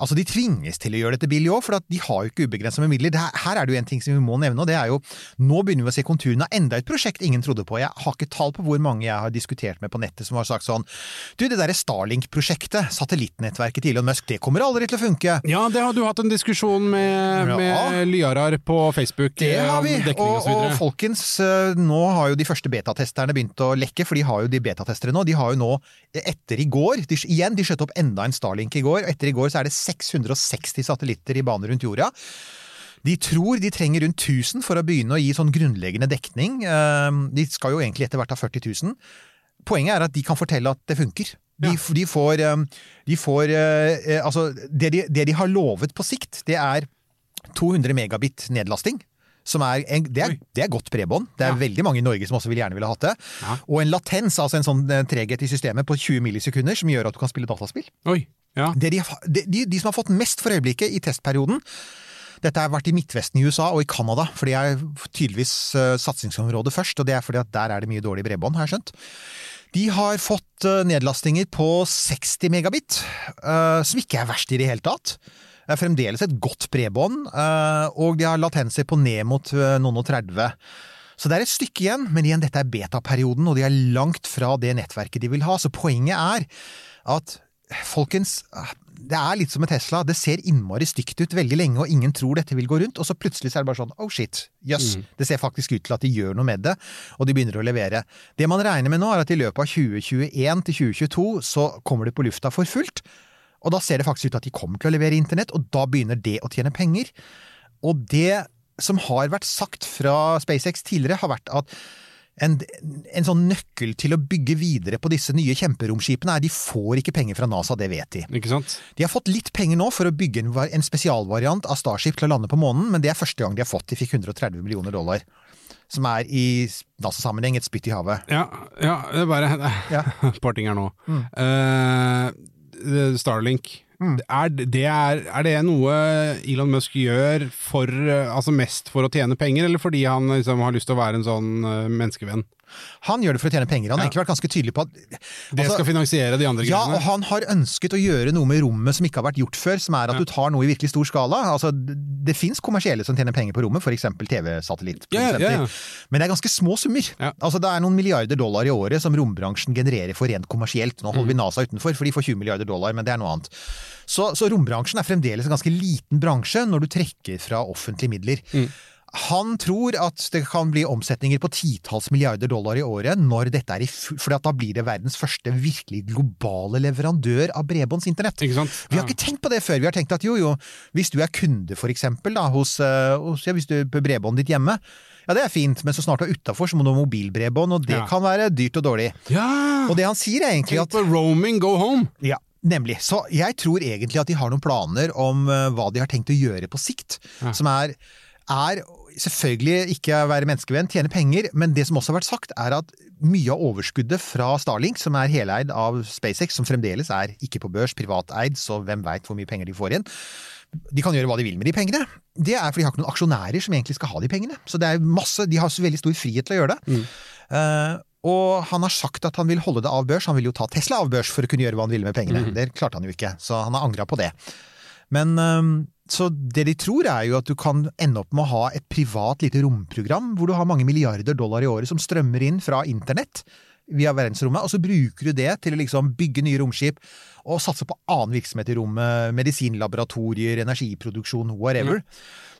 S9: Altså, De tvinges til å gjøre dette billig òg, for de har jo ikke ubegrensa med midler. Her, her er det jo en ting som vi må nevne, og det er jo Nå begynner vi å se konturene av enda et prosjekt ingen trodde på. Jeg har ikke tall på hvor mange jeg har diskutert med på nettet som har sagt sånn Du, det derre Starlink-prosjektet, satellittnettverket til Elon Musk, det kommer aldri til å funke.
S8: Ja, det har du hatt en diskusjon med,
S9: Ja.
S8: Lyarar på Facebook.
S9: Det
S8: eh,
S9: har vi, og,
S8: og
S9: folkens, eh, nå har jo de første betatesterne begynt å lekke, for de har jo de betatestere nå. De har jo nå, etter i går, de, igjen, de skjøt opp enda en Starlink i går, og etter i går så er det 660 satellitter i bane rundt jorda. De tror de trenger rundt 1000 for å begynne å gi sånn grunnleggende dekning. Eh, De skal jo egentlig etter hvert ha 40 000. Poenget er at de kan fortelle at det funker. De, de får, eh, de får eh, eh, Altså, det de, det de har lovet på sikt, det er 200 megabit nedlasting. Som er en, det, er, det er godt bredbånd. Det er veldig mange i Norge som også vil gjerne ville hatt det. Og en latens, altså en sånn eh, treghet i systemet på 20 millisekunder, som gjør at du kan spille dataspill.
S8: Oi, ja.
S9: De, de, de, de som har fått mest for øyeblikket i testperioden Dette har vært i Midtvesten i USA og i Canada, for det er tydeligvis uh, satsingsområdet først. Og det er fordi at der er det mye dårlig bredbånd, har jeg skjønt. De har fått eh, nedlastinger på 60 megabit, uh, som ikke er verst i det hele tatt. Det er fremdeles et godt bredbånd, eh, og de har latenser på ned mot eh, noen og 30. Så det er et stykke igjen, men igjen, dette er betaperioden, og de er langt fra det nettverket de vil ha. Så poenget er at folkens, det er litt som med Tesla. Det ser innmari stygt ut veldig lenge, og ingen tror dette vil gå rundt, og så plutselig så er det bare sånn oh shit, jøss,
S8: Mm.
S9: det ser faktisk ut til at de gjør noe med det, og de begynner å levere. Det man regner med nå, er at i løpet av 2021 til 2022 så kommer de på lufta for fullt, og da ser det faktisk ut til at de kommer til å levere internett, og da begynner det å tjene penger. Og det som har vært sagt fra SpaceX tidligere, har vært at en, en sånn nøkkel til å bygge videre på disse nye kjemperomskipene er de får ikke penger fra NASA, det vet de.
S8: Ikke sant?
S9: De har fått litt penger nå for å bygge en, en spesialvariant av Starship til å lande på månen, men det er første gang de har fått. De fikk 130 millioner dollar. Som er i NASA-sammenheng et spytt i havet.
S8: Ja, ja det er bare et par ting her nå.
S9: Mm.
S8: Uh, Starlink. Er, det er, er det noe Elon Musk gjør for, eh, altså mest for å tjene penger, eller fordi han liksom har lyst til å være en sånn eh, menneskevenn?
S9: Han gjør det for å tjene penger. Han har
S8: Ja.
S9: egentlig vært ganske tydelig på at
S8: Det
S9: altså-
S8: skal finansiere de andre
S9: Ja, og han har ønsket å gjøre noe med rommet som ikke har vært gjort før, som er at du tar noe i virkelig stor skala. Altså, det det fins kommersielle som tjener penger på rommet, f.eks. TV-satellittprodusenter.
S8: Ja, ja, ja.
S9: Men det er ganske små summer. Altså, det er noen milliarder dollar i året som rombransjen genererer for rent kommersielt. Nå holder vi NASA utenfor, for de får 20 milliarder dollar, men det er noe annet. Så, så rombransjen er fremdeles en ganske liten bransje når du trekker fra offentlige midler. Han tror at det kan bli omsetninger på titalls milliarder dollar i året når dette er i full, for da blir det verdens første virkelig globale leverandør av bredbåndsinternett. Vi har ikke tenkt på det før. Vi har tenkt at jo, jo, hvis du er kunde for eksempel da, hos, eh, hos ja, hvis du på bredbåndet ditt hjemme, ja det er fint, men så snart du er utafor så må du ha mobilbredbånd, og det
S8: Ja.
S9: kan være dyrt og dårlig. Ja. Og det han sier er egentlig at
S8: Roaming, go home!
S9: Ja, nemlig. Så jeg tror egentlig at de har noen planer om eh, hva de har tenkt å gjøre på sikt, som er, er selvfølgelig ikke være menneskevenn, tjene penger, men det som også har vært sagt, er at mye av overskuddet fra Starlink, som er heleid av SpaceX, som fremdeles er ikke på børs, privateid, så hvem veit hvor mye penger de får igjen. De kan gjøre hva de vil med de pengene. Det er fordi de har ikke noen aksjonærer som egentlig skal ha de pengene. Så det er masse, de har så veldig stor frihet til å gjøre det. Eh, og han har sagt at han vil holde det av børs. Han vil jo ta Tesla av børs for å kunne gjøre hva han ville med pengene.
S8: Mm.
S9: Det klarte han jo ikke, så han har angra på det. Men øhm, så det de tror er jo at du kan ende opp med å ha et privat lite romprogram hvor du har mange milliarder dollar i året som strømmer inn fra internett via verdensrommet, og så bruker du det til å liksom bygge nye romskip og satse på annen virksomhet i rommet, medisinlaboratorier, energiproduksjon, whatever.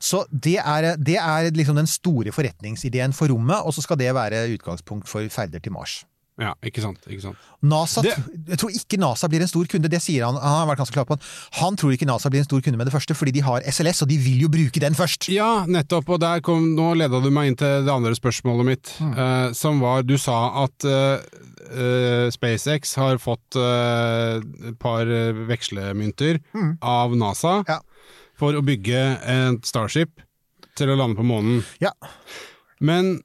S9: Så det er, det er liksom den store forretningsideen for rommet, og så skal det være utgangspunkt for ferder til Mars.
S8: Ja, ikke sant. Ikke sant.
S9: NASA, Jeg tror ikke NASA blir en stor kunde, det sier han. Han har vært ganske klar på Han tror ikke NASA blir en stor kunde med det første, fordi de har SLS, og de vil jo bruke den først.
S8: Ja, nettopp. Og der kom, nå leda du meg inn til det andre spørsmålet mitt, eh, som var Du sa at eh, eh, SpaceX har fått eh, et par vekslemynter vekslemynter av NASA for å bygge et Starship til å lande på månen.
S9: Ja.
S8: Men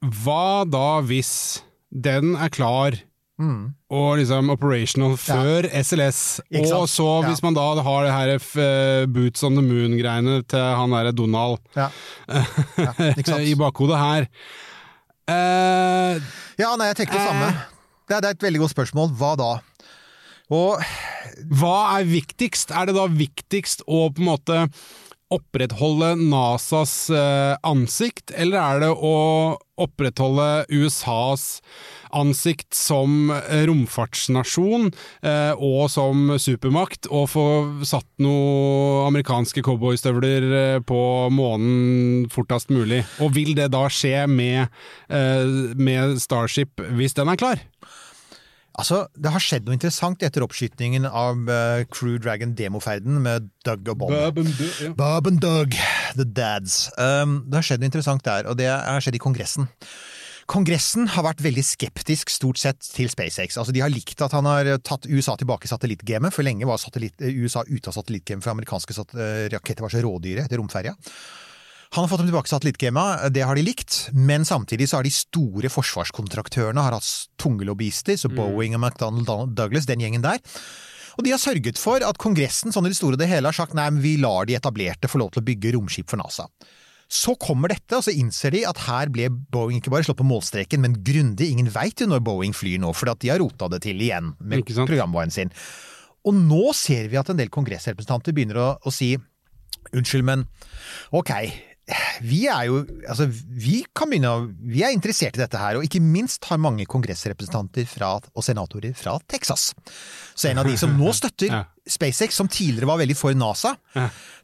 S8: hva da hvis den er klar og liksom operational før SLS,
S9: Ikke
S8: og så
S9: Ja.
S8: hvis man da har det her eh, Boots on the Moon-greiene til han derre Donald
S9: Ja.
S8: i bakhodet her uh,
S9: Ja, nei, jeg tenker det samme. Det er, det er et veldig godt spørsmål. Hva da? Og
S8: Hva er viktigst? Er det da viktigst å på en måte opprettholde NASAs eh, ansikt, eller er det å opprettholde USAs ansikt som eh, romfartsnasjon eh, og som supermakt, og få satt noen amerikanske cowboystøvler på månen fortest mulig? Og vil det da skje med, med Starship hvis den er klar?
S9: Altså, Det har skjedd noe interessant etter oppskytingen av uh, Crew Dragon demoferden med Doug og Bob.
S8: Bob and Doug, ja.
S9: Bob and Doug, the dads. Um, det har skjedd noe interessant der, og det har skjedd i Kongressen. Kongressen har vært veldig skeptisk stort sett til SpaceX. Altså, De har likt at han har tatt USA tilbake i satellittgamet, for lenge var satellitt, eh, USA ute av satellittgamet, for amerikanske sat eh, raketter var så rådyre etter romferja. Han har fått dem tilbake i satellittgamet, det har de likt, men samtidig så har de store forsvarskontraktørene har hatt tunge lobbyister, så Boeing og McDonald Douglas, den gjengen der. Og de har sørget for at Kongressen sånn i det store og det hele har sagt nei, men vi lar de etablerte få lov til å bygge romskip for NASA. Så kommer dette, og så innser de at her ble Boeing ikke bare slått på målstreken, men grundig. Ingen veit jo når Boeing flyr nå, for de har rota det til igjen med programvaren sin. Og nå ser vi at en del kongressrepresentanter begynner å, å si unnskyld, men ok, vi er jo Altså, vi kan begynne å Vi er interessert i dette her, og ikke minst har mange kongressrepresentanter fra, og senatorer fra Texas. Så en av de som nå støtter
S8: Ja.
S9: SpaceX, som tidligere var veldig for NASA,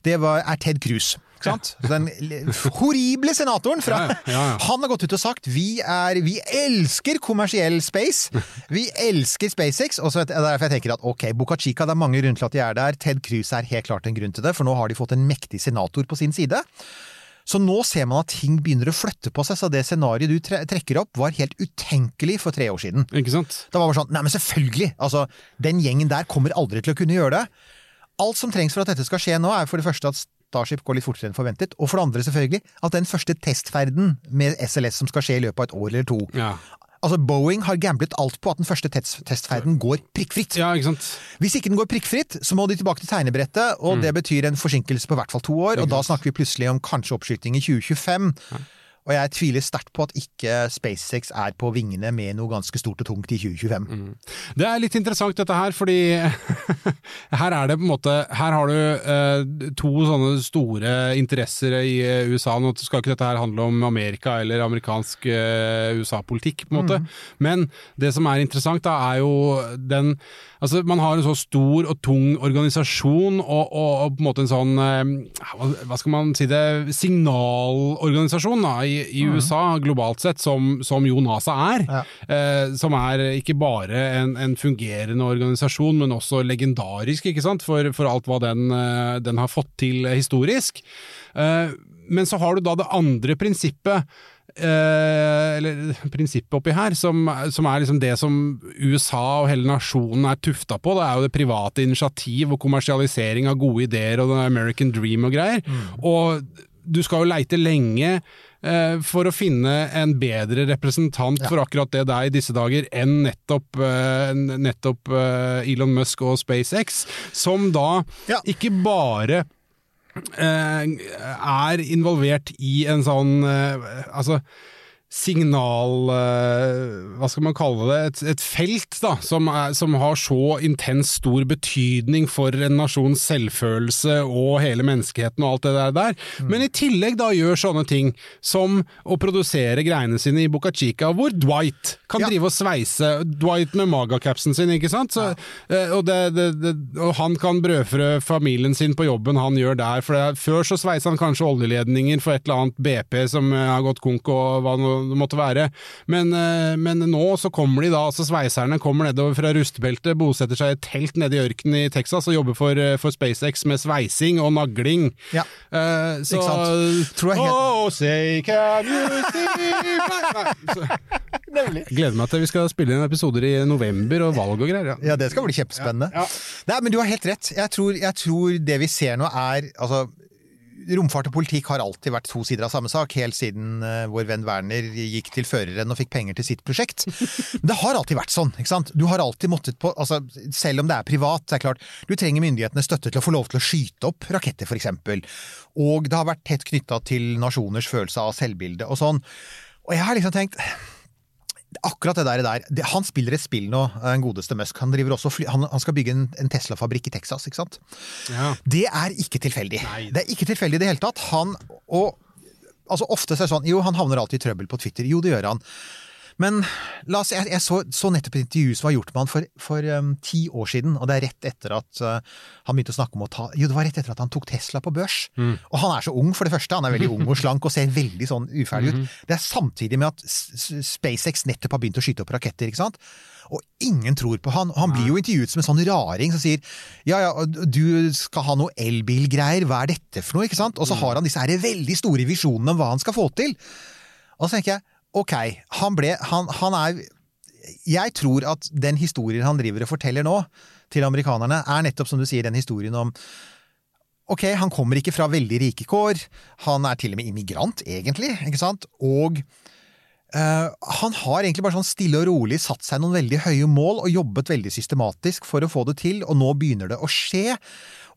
S9: det var, er Ted Cruz. Sant? Den horrible senatoren fra
S8: Ja, ja, ja.
S9: Han har gått ut og sagt vi, er, vi elsker kommersiell space. Vi elsker SpaceX. Og så er det derfor jeg tenker at ok, Boca Chica, det er mange grunner til at de er der. Ted Cruz er helt klart en grunn til det, for nå har de fått en mektig senator på sin side. Så nå ser man at ting begynner å flytte på seg, så det scenarioet du tre trekker opp var helt utenkelig for tre år siden.
S8: Ikke sant?
S9: Da var bare sånn, nei men selvfølgelig! Altså, den gjengen der kommer aldri til å kunne gjøre det. Alt som trengs for at dette skal skje nå, er for det første at Starship går litt fortere enn forventet, og for det andre selvfølgelig at den første testferden med SLS som skal skje i løpet av et år eller to.
S8: Ja.
S9: Altså, Boeing har gamblet alt på at den første test testferden går prikkfritt.
S8: Ja, ikke sant?
S9: Hvis ikke den går prikkfritt, så må de tilbake til tegnebrettet, og
S8: Mm.
S9: det betyr en forsinkelse på hvert fall to år, og da snakker vi plutselig om kanskje oppskyting i 2025. Og jeg tviler sterkt på at ikke SpaceX er på vingene med noe ganske stort og tungt i 2025.
S8: Mm. Det er litt interessant dette her, fordi her er det på en måte Her har du eh, to sånne store interesser i eh, USA. Nå skal ikke dette her handle om Amerika eller amerikansk eh, USA-politikk, på en måte. Men det som er interessant, da, er jo den Altså, man har en så stor og tung organisasjon, og, og, og på en måte en sånn eh, hva, skal man si det Signalorganisasjon da, i, i USA, globalt sett, som, som jo NASA er. Eh, som er ikke bare en, en fungerende organisasjon, men også legendarisk, ikke sant, for, for alt hva den, eh, den har fått til historisk. Eh, men så har du da det andre prinsippet, eh, eller prinsippet oppi her, som, som er liksom det som USA og hele nasjonen er tufta på. Det er jo det private initiativ og kommersialisering av gode ideer og den American dream og greier. Og du skal jo leite lenge eh, for å finne en bedre representant for akkurat det der i disse dager enn nettopp, eh, nettopp eh, Elon Musk og SpaceX, som da ikke bare er involvert i en sånn eh, altså signal eh, Hva skal man kalle det? Et, et felt da, som, er, som har så intens stor betydning for en nasjons selvfølelse og hele menneskeheten og alt det der. der. Men i tillegg da gjør sånne ting som å produsere greiene sine i Boca Chica, hvor Dwight kan
S9: Ja.
S8: drive og sveise. Dwight med magacapsen sin, ikke sant? Så, ja. og, det, det, det, og han kan brødfrø familien sin på jobben han gjør der. For det, før så sveisa han kanskje oljeledninger for et eller annet BP som eh, har gått konk og hva det måtte være. Men, eh, men nå så kommer de da, altså sveiserne kommer nedover fra rustebeltet, bosetter seg i et telt nede i ørkenen i Texas og jobber for, eh, for SpaceX med sveising og nagling.
S9: Ja.
S8: Uh, så
S9: Ikke sant? Tror jeg helt-
S8: Oh, say can you see my Nei, så-
S9: Nemlig.
S8: Jeg gleder meg til vi skal spille inn episoder i november og valg og greier. Ja.
S9: Ja, det skal bli kjempespennende. Nei, men du har helt rett. Jeg tror, jeg tror det vi ser nå er altså, Romfart og politikk har alltid vært to sider av samme sak, helt siden uh, vår venn Werner gikk til føreren og fikk penger til sitt prosjekt. Men det har alltid vært sånn. ikke sant? Du har alltid måttet på, altså, Selv om det er privat, det er klart, du trenger myndighetenes støtte til å få lov til å skyte opp raketter, f.eks. Og det har vært tett knytta til nasjoners følelse av selvbilde og sånn. Og jeg har liksom tenkt Akkurat det der, der Han spiller et spill nå, den godeste Musk. Han, også fly, han, han skal bygge en, en Tesla-fabrikk i Texas, ikke sant?
S8: Ja.
S9: Det er ikke tilfeldig. Det er ikke tilfeldig i det hele tatt. Han og Altså Ofte er det sånn Jo, han havner alltid i trøbbel på Twitter. Jo, det gjør han. Men la oss, jeg, jeg så, så nettopp et intervju som var gjort med han for, for um, ti år siden, og det er rett etter at uh, han begynte å snakke om å ta Jo, det var rett etter at han tok Tesla på børs.
S8: Mm.
S9: Og han er så ung, for det første. Han er veldig ung og slank og ser veldig sånn uferdig ut. Det er samtidig med at SpaceX nettopp har begynt å skyte opp raketter, ikke sant. Og ingen tror på han. Og han blir jo intervjuet som en sånn raring som sier ja ja, du skal ha noe elbilgreier, hva er dette for noe, ikke sant? Og så har han disse her veldig store visjonene om hva han skal få til. Og så tenker jeg, ok, han ble, han, han er jeg tror at den historien han driver og forteller nå til amerikanerne, er nettopp som du sier, den historien om Ok, han kommer ikke fra veldig rike kår, han er til og med immigrant, egentlig, ikke sant? Og eh, han har egentlig bare sånn stille og rolig satt seg noen veldig høye mål og jobbet veldig systematisk for å få det til, og nå begynner det å skje.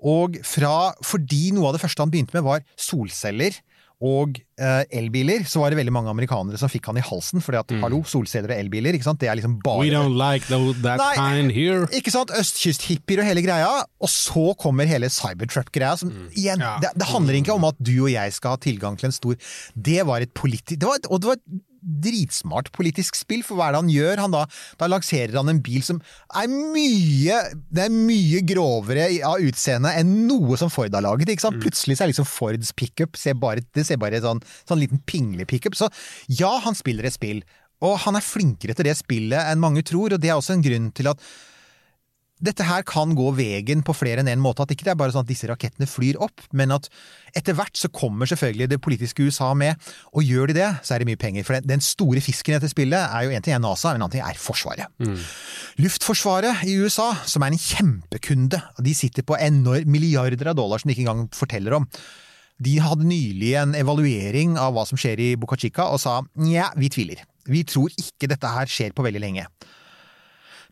S9: Og fra, fordi noe av det første han begynte med var solceller, og eh, elbiler, så var det veldig mange amerikanere som fikk han i halsen. fordi at, hallo, solceller og elbiler, ikke sant? det er liksom bare
S8: We don't like that
S9: Nei.
S8: kind here.
S9: ikke sant? Østkysthippier og hele greia. Og så kommer hele Cybertrap-greia som igjen,
S8: Ja.
S9: det, det handler ikke om at du og jeg skal ha tilgang til en stor Det var et politi... Det var, og det var dritsmart politisk spill, for hva er det han gjør? Han da, da lanserer han en bil som er mye Det er mye grovere av utseende enn noe som Ford har laget. ikke sant? Plutselig så er liksom Fords pickup ser bare, det ser bare sånn, sånn liten pingle-pickup. Så ja, han spiller et spill. Og han er flinkere til det spillet enn mange tror, og det er også en grunn til at dette her kan gå veien på flere enn én en måte. At ikke det er bare sånn at disse rakettene flyr opp, men at etter hvert så kommer selvfølgelig det politiske USA med. Og gjør de det, så er det mye penger. For den- store fisken i dette spillet er jo en ting er NASA, en annen ting er Forsvaret. Luftforsvaret i USA, som er en kjempekunde, de sitter på enorm milliarder av dollar som de ikke engang forteller om. De hadde nylig en evaluering av hva som skjer i Boca Chica, og sa nja, vi tviler. Vi tror ikke dette her skjer på veldig lenge.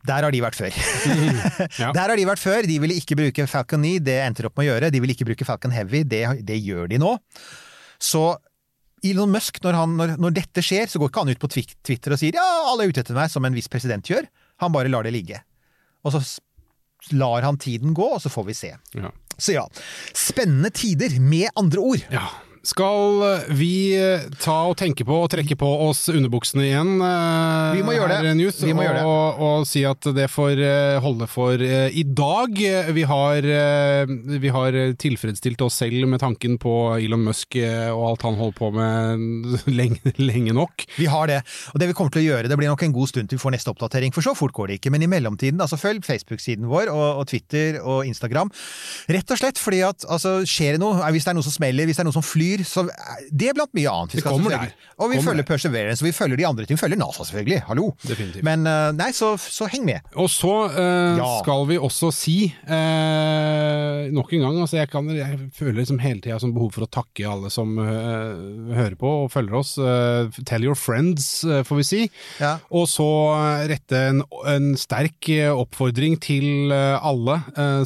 S9: Der har de vært før.
S8: Ja.
S9: Der har de vært før. De ville ikke bruke Falcon 9, det endte de opp med å gjøre. De ville ikke bruke Falcon Heavy, det, det gjør de nå. Så Elon Musk, når, han, når, når dette skjer, så går ikke han ut på Twitter og sier ja, alle er ute etter meg, som en viss president gjør. Han bare lar det ligge. Og så lar han tiden gå, og så får vi se.
S8: Ja.
S9: Så ja, spennende tider, med andre ord.
S8: Ja. Skal vi eh, ta og tenke på og trekke på oss underbuksene igjen? eh,
S9: Vi må gjøre det.
S8: News,
S9: Vi må
S8: og,
S9: gjøre det.
S8: Og, og si at det får eh, holde for eh, i dag. Vi har, eh, vi har tilfredsstilt oss selv med tanken på Elon Musk eh, og alt han holder på med lenge, lenge nok.
S9: Vi har det. Og det vi kommer til å gjøre, det blir nok en god stund til vi får neste oppdatering, for så fort går det ikke. Men i mellomtiden, altså følg Facebook-siden vår og, og Twitter og Instagram. Rett og slett fordi at altså, skjer det noe, hvis det er noe som smeller, hvis det er noe som flyr, så som det er blant mye annet. Vi skal
S8: kommer
S9: selvfølgelig- Og vi
S8: Kommer
S9: følger. Perseverance, og vi følger de andre. Vi følger NASA, selvfølgelig. Hallo.
S8: Definitivt.
S9: Men eh, nei, så, så heng med.
S8: Og så eh,
S9: Ja.
S8: skal vi også si, eh, nok en gang, altså jeg, kan, jeg føler liksom hele tida som behov for å takke alle som eh, hører på og følger oss. Eh, tell your friends, eh, får vi si.
S9: Ja.
S8: Og så rette en, en sterk oppfordring til alle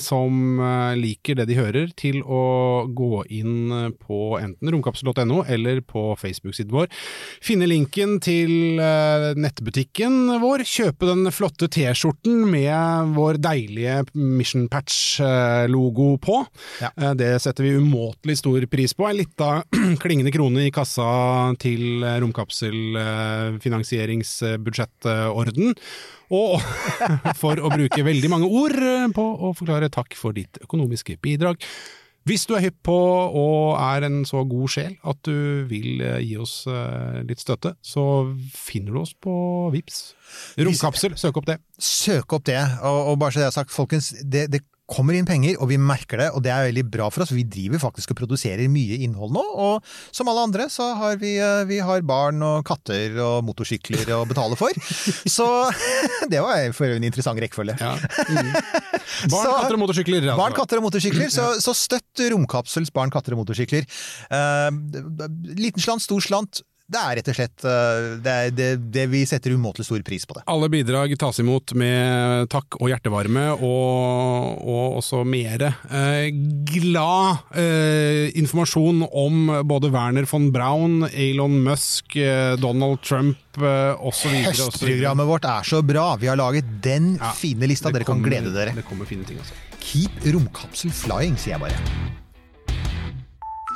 S8: som liker det de hører, til å gå inn på enten enten romkapsel.no eller på Facebook-siden vår. Finne linken til eh, nettbutikken vår, kjøpe den flotte T-skjorten med vår deilige Mission Patch-logo på.
S9: Ja.
S8: Eh, Det setter vi umåtelig stor pris på. En lita klingende krone i kassa til eh, romkapselfinansieringsbudsjettorden. Og for å bruke veldig mange ord på å forklare takk for ditt økonomiske bidrag. Hvis du er hypp på og er en så god sjel at du vil eh, gi oss eh, litt støtte, så finner du oss på Vips. Romkapsel, søk opp det.
S9: Søk opp det, og, og bare så det er sagt, folkens, det, det kommer inn penger, og vi merker det, og det er veldig bra for oss. Vi driver faktisk og produserer mye innhold nå, og som alle andre så har vi, eh, vi har barn og katter og motorsykler å betale for. Så det var for en interessant rekkefølge.
S8: Ja. Mm. Barn,
S9: Så-
S8: katter og motorsykler. altså.
S9: Barn, katter og motorsykler, så, så støtt Romkapsels barn, katter og motorsykler. Uh, liten slant, stor slant. Det er rett og slett eh, det, det, det vi setter umåtelig stor pris på det.
S8: Alle bidrag tas imot med takk og hjertevarme, og, og også mere eh, glad eh, informasjon om både Werner von Braun, Elon Musk, eh, Donald Trump eh, osv.
S9: Høstprogrammet vårt er så bra. Vi har laget den
S8: Ja,
S9: fine lista. Dere kan glede dere.
S8: Det kommer fine ting, altså.
S9: Keep romkapsel flying, sier jeg bare.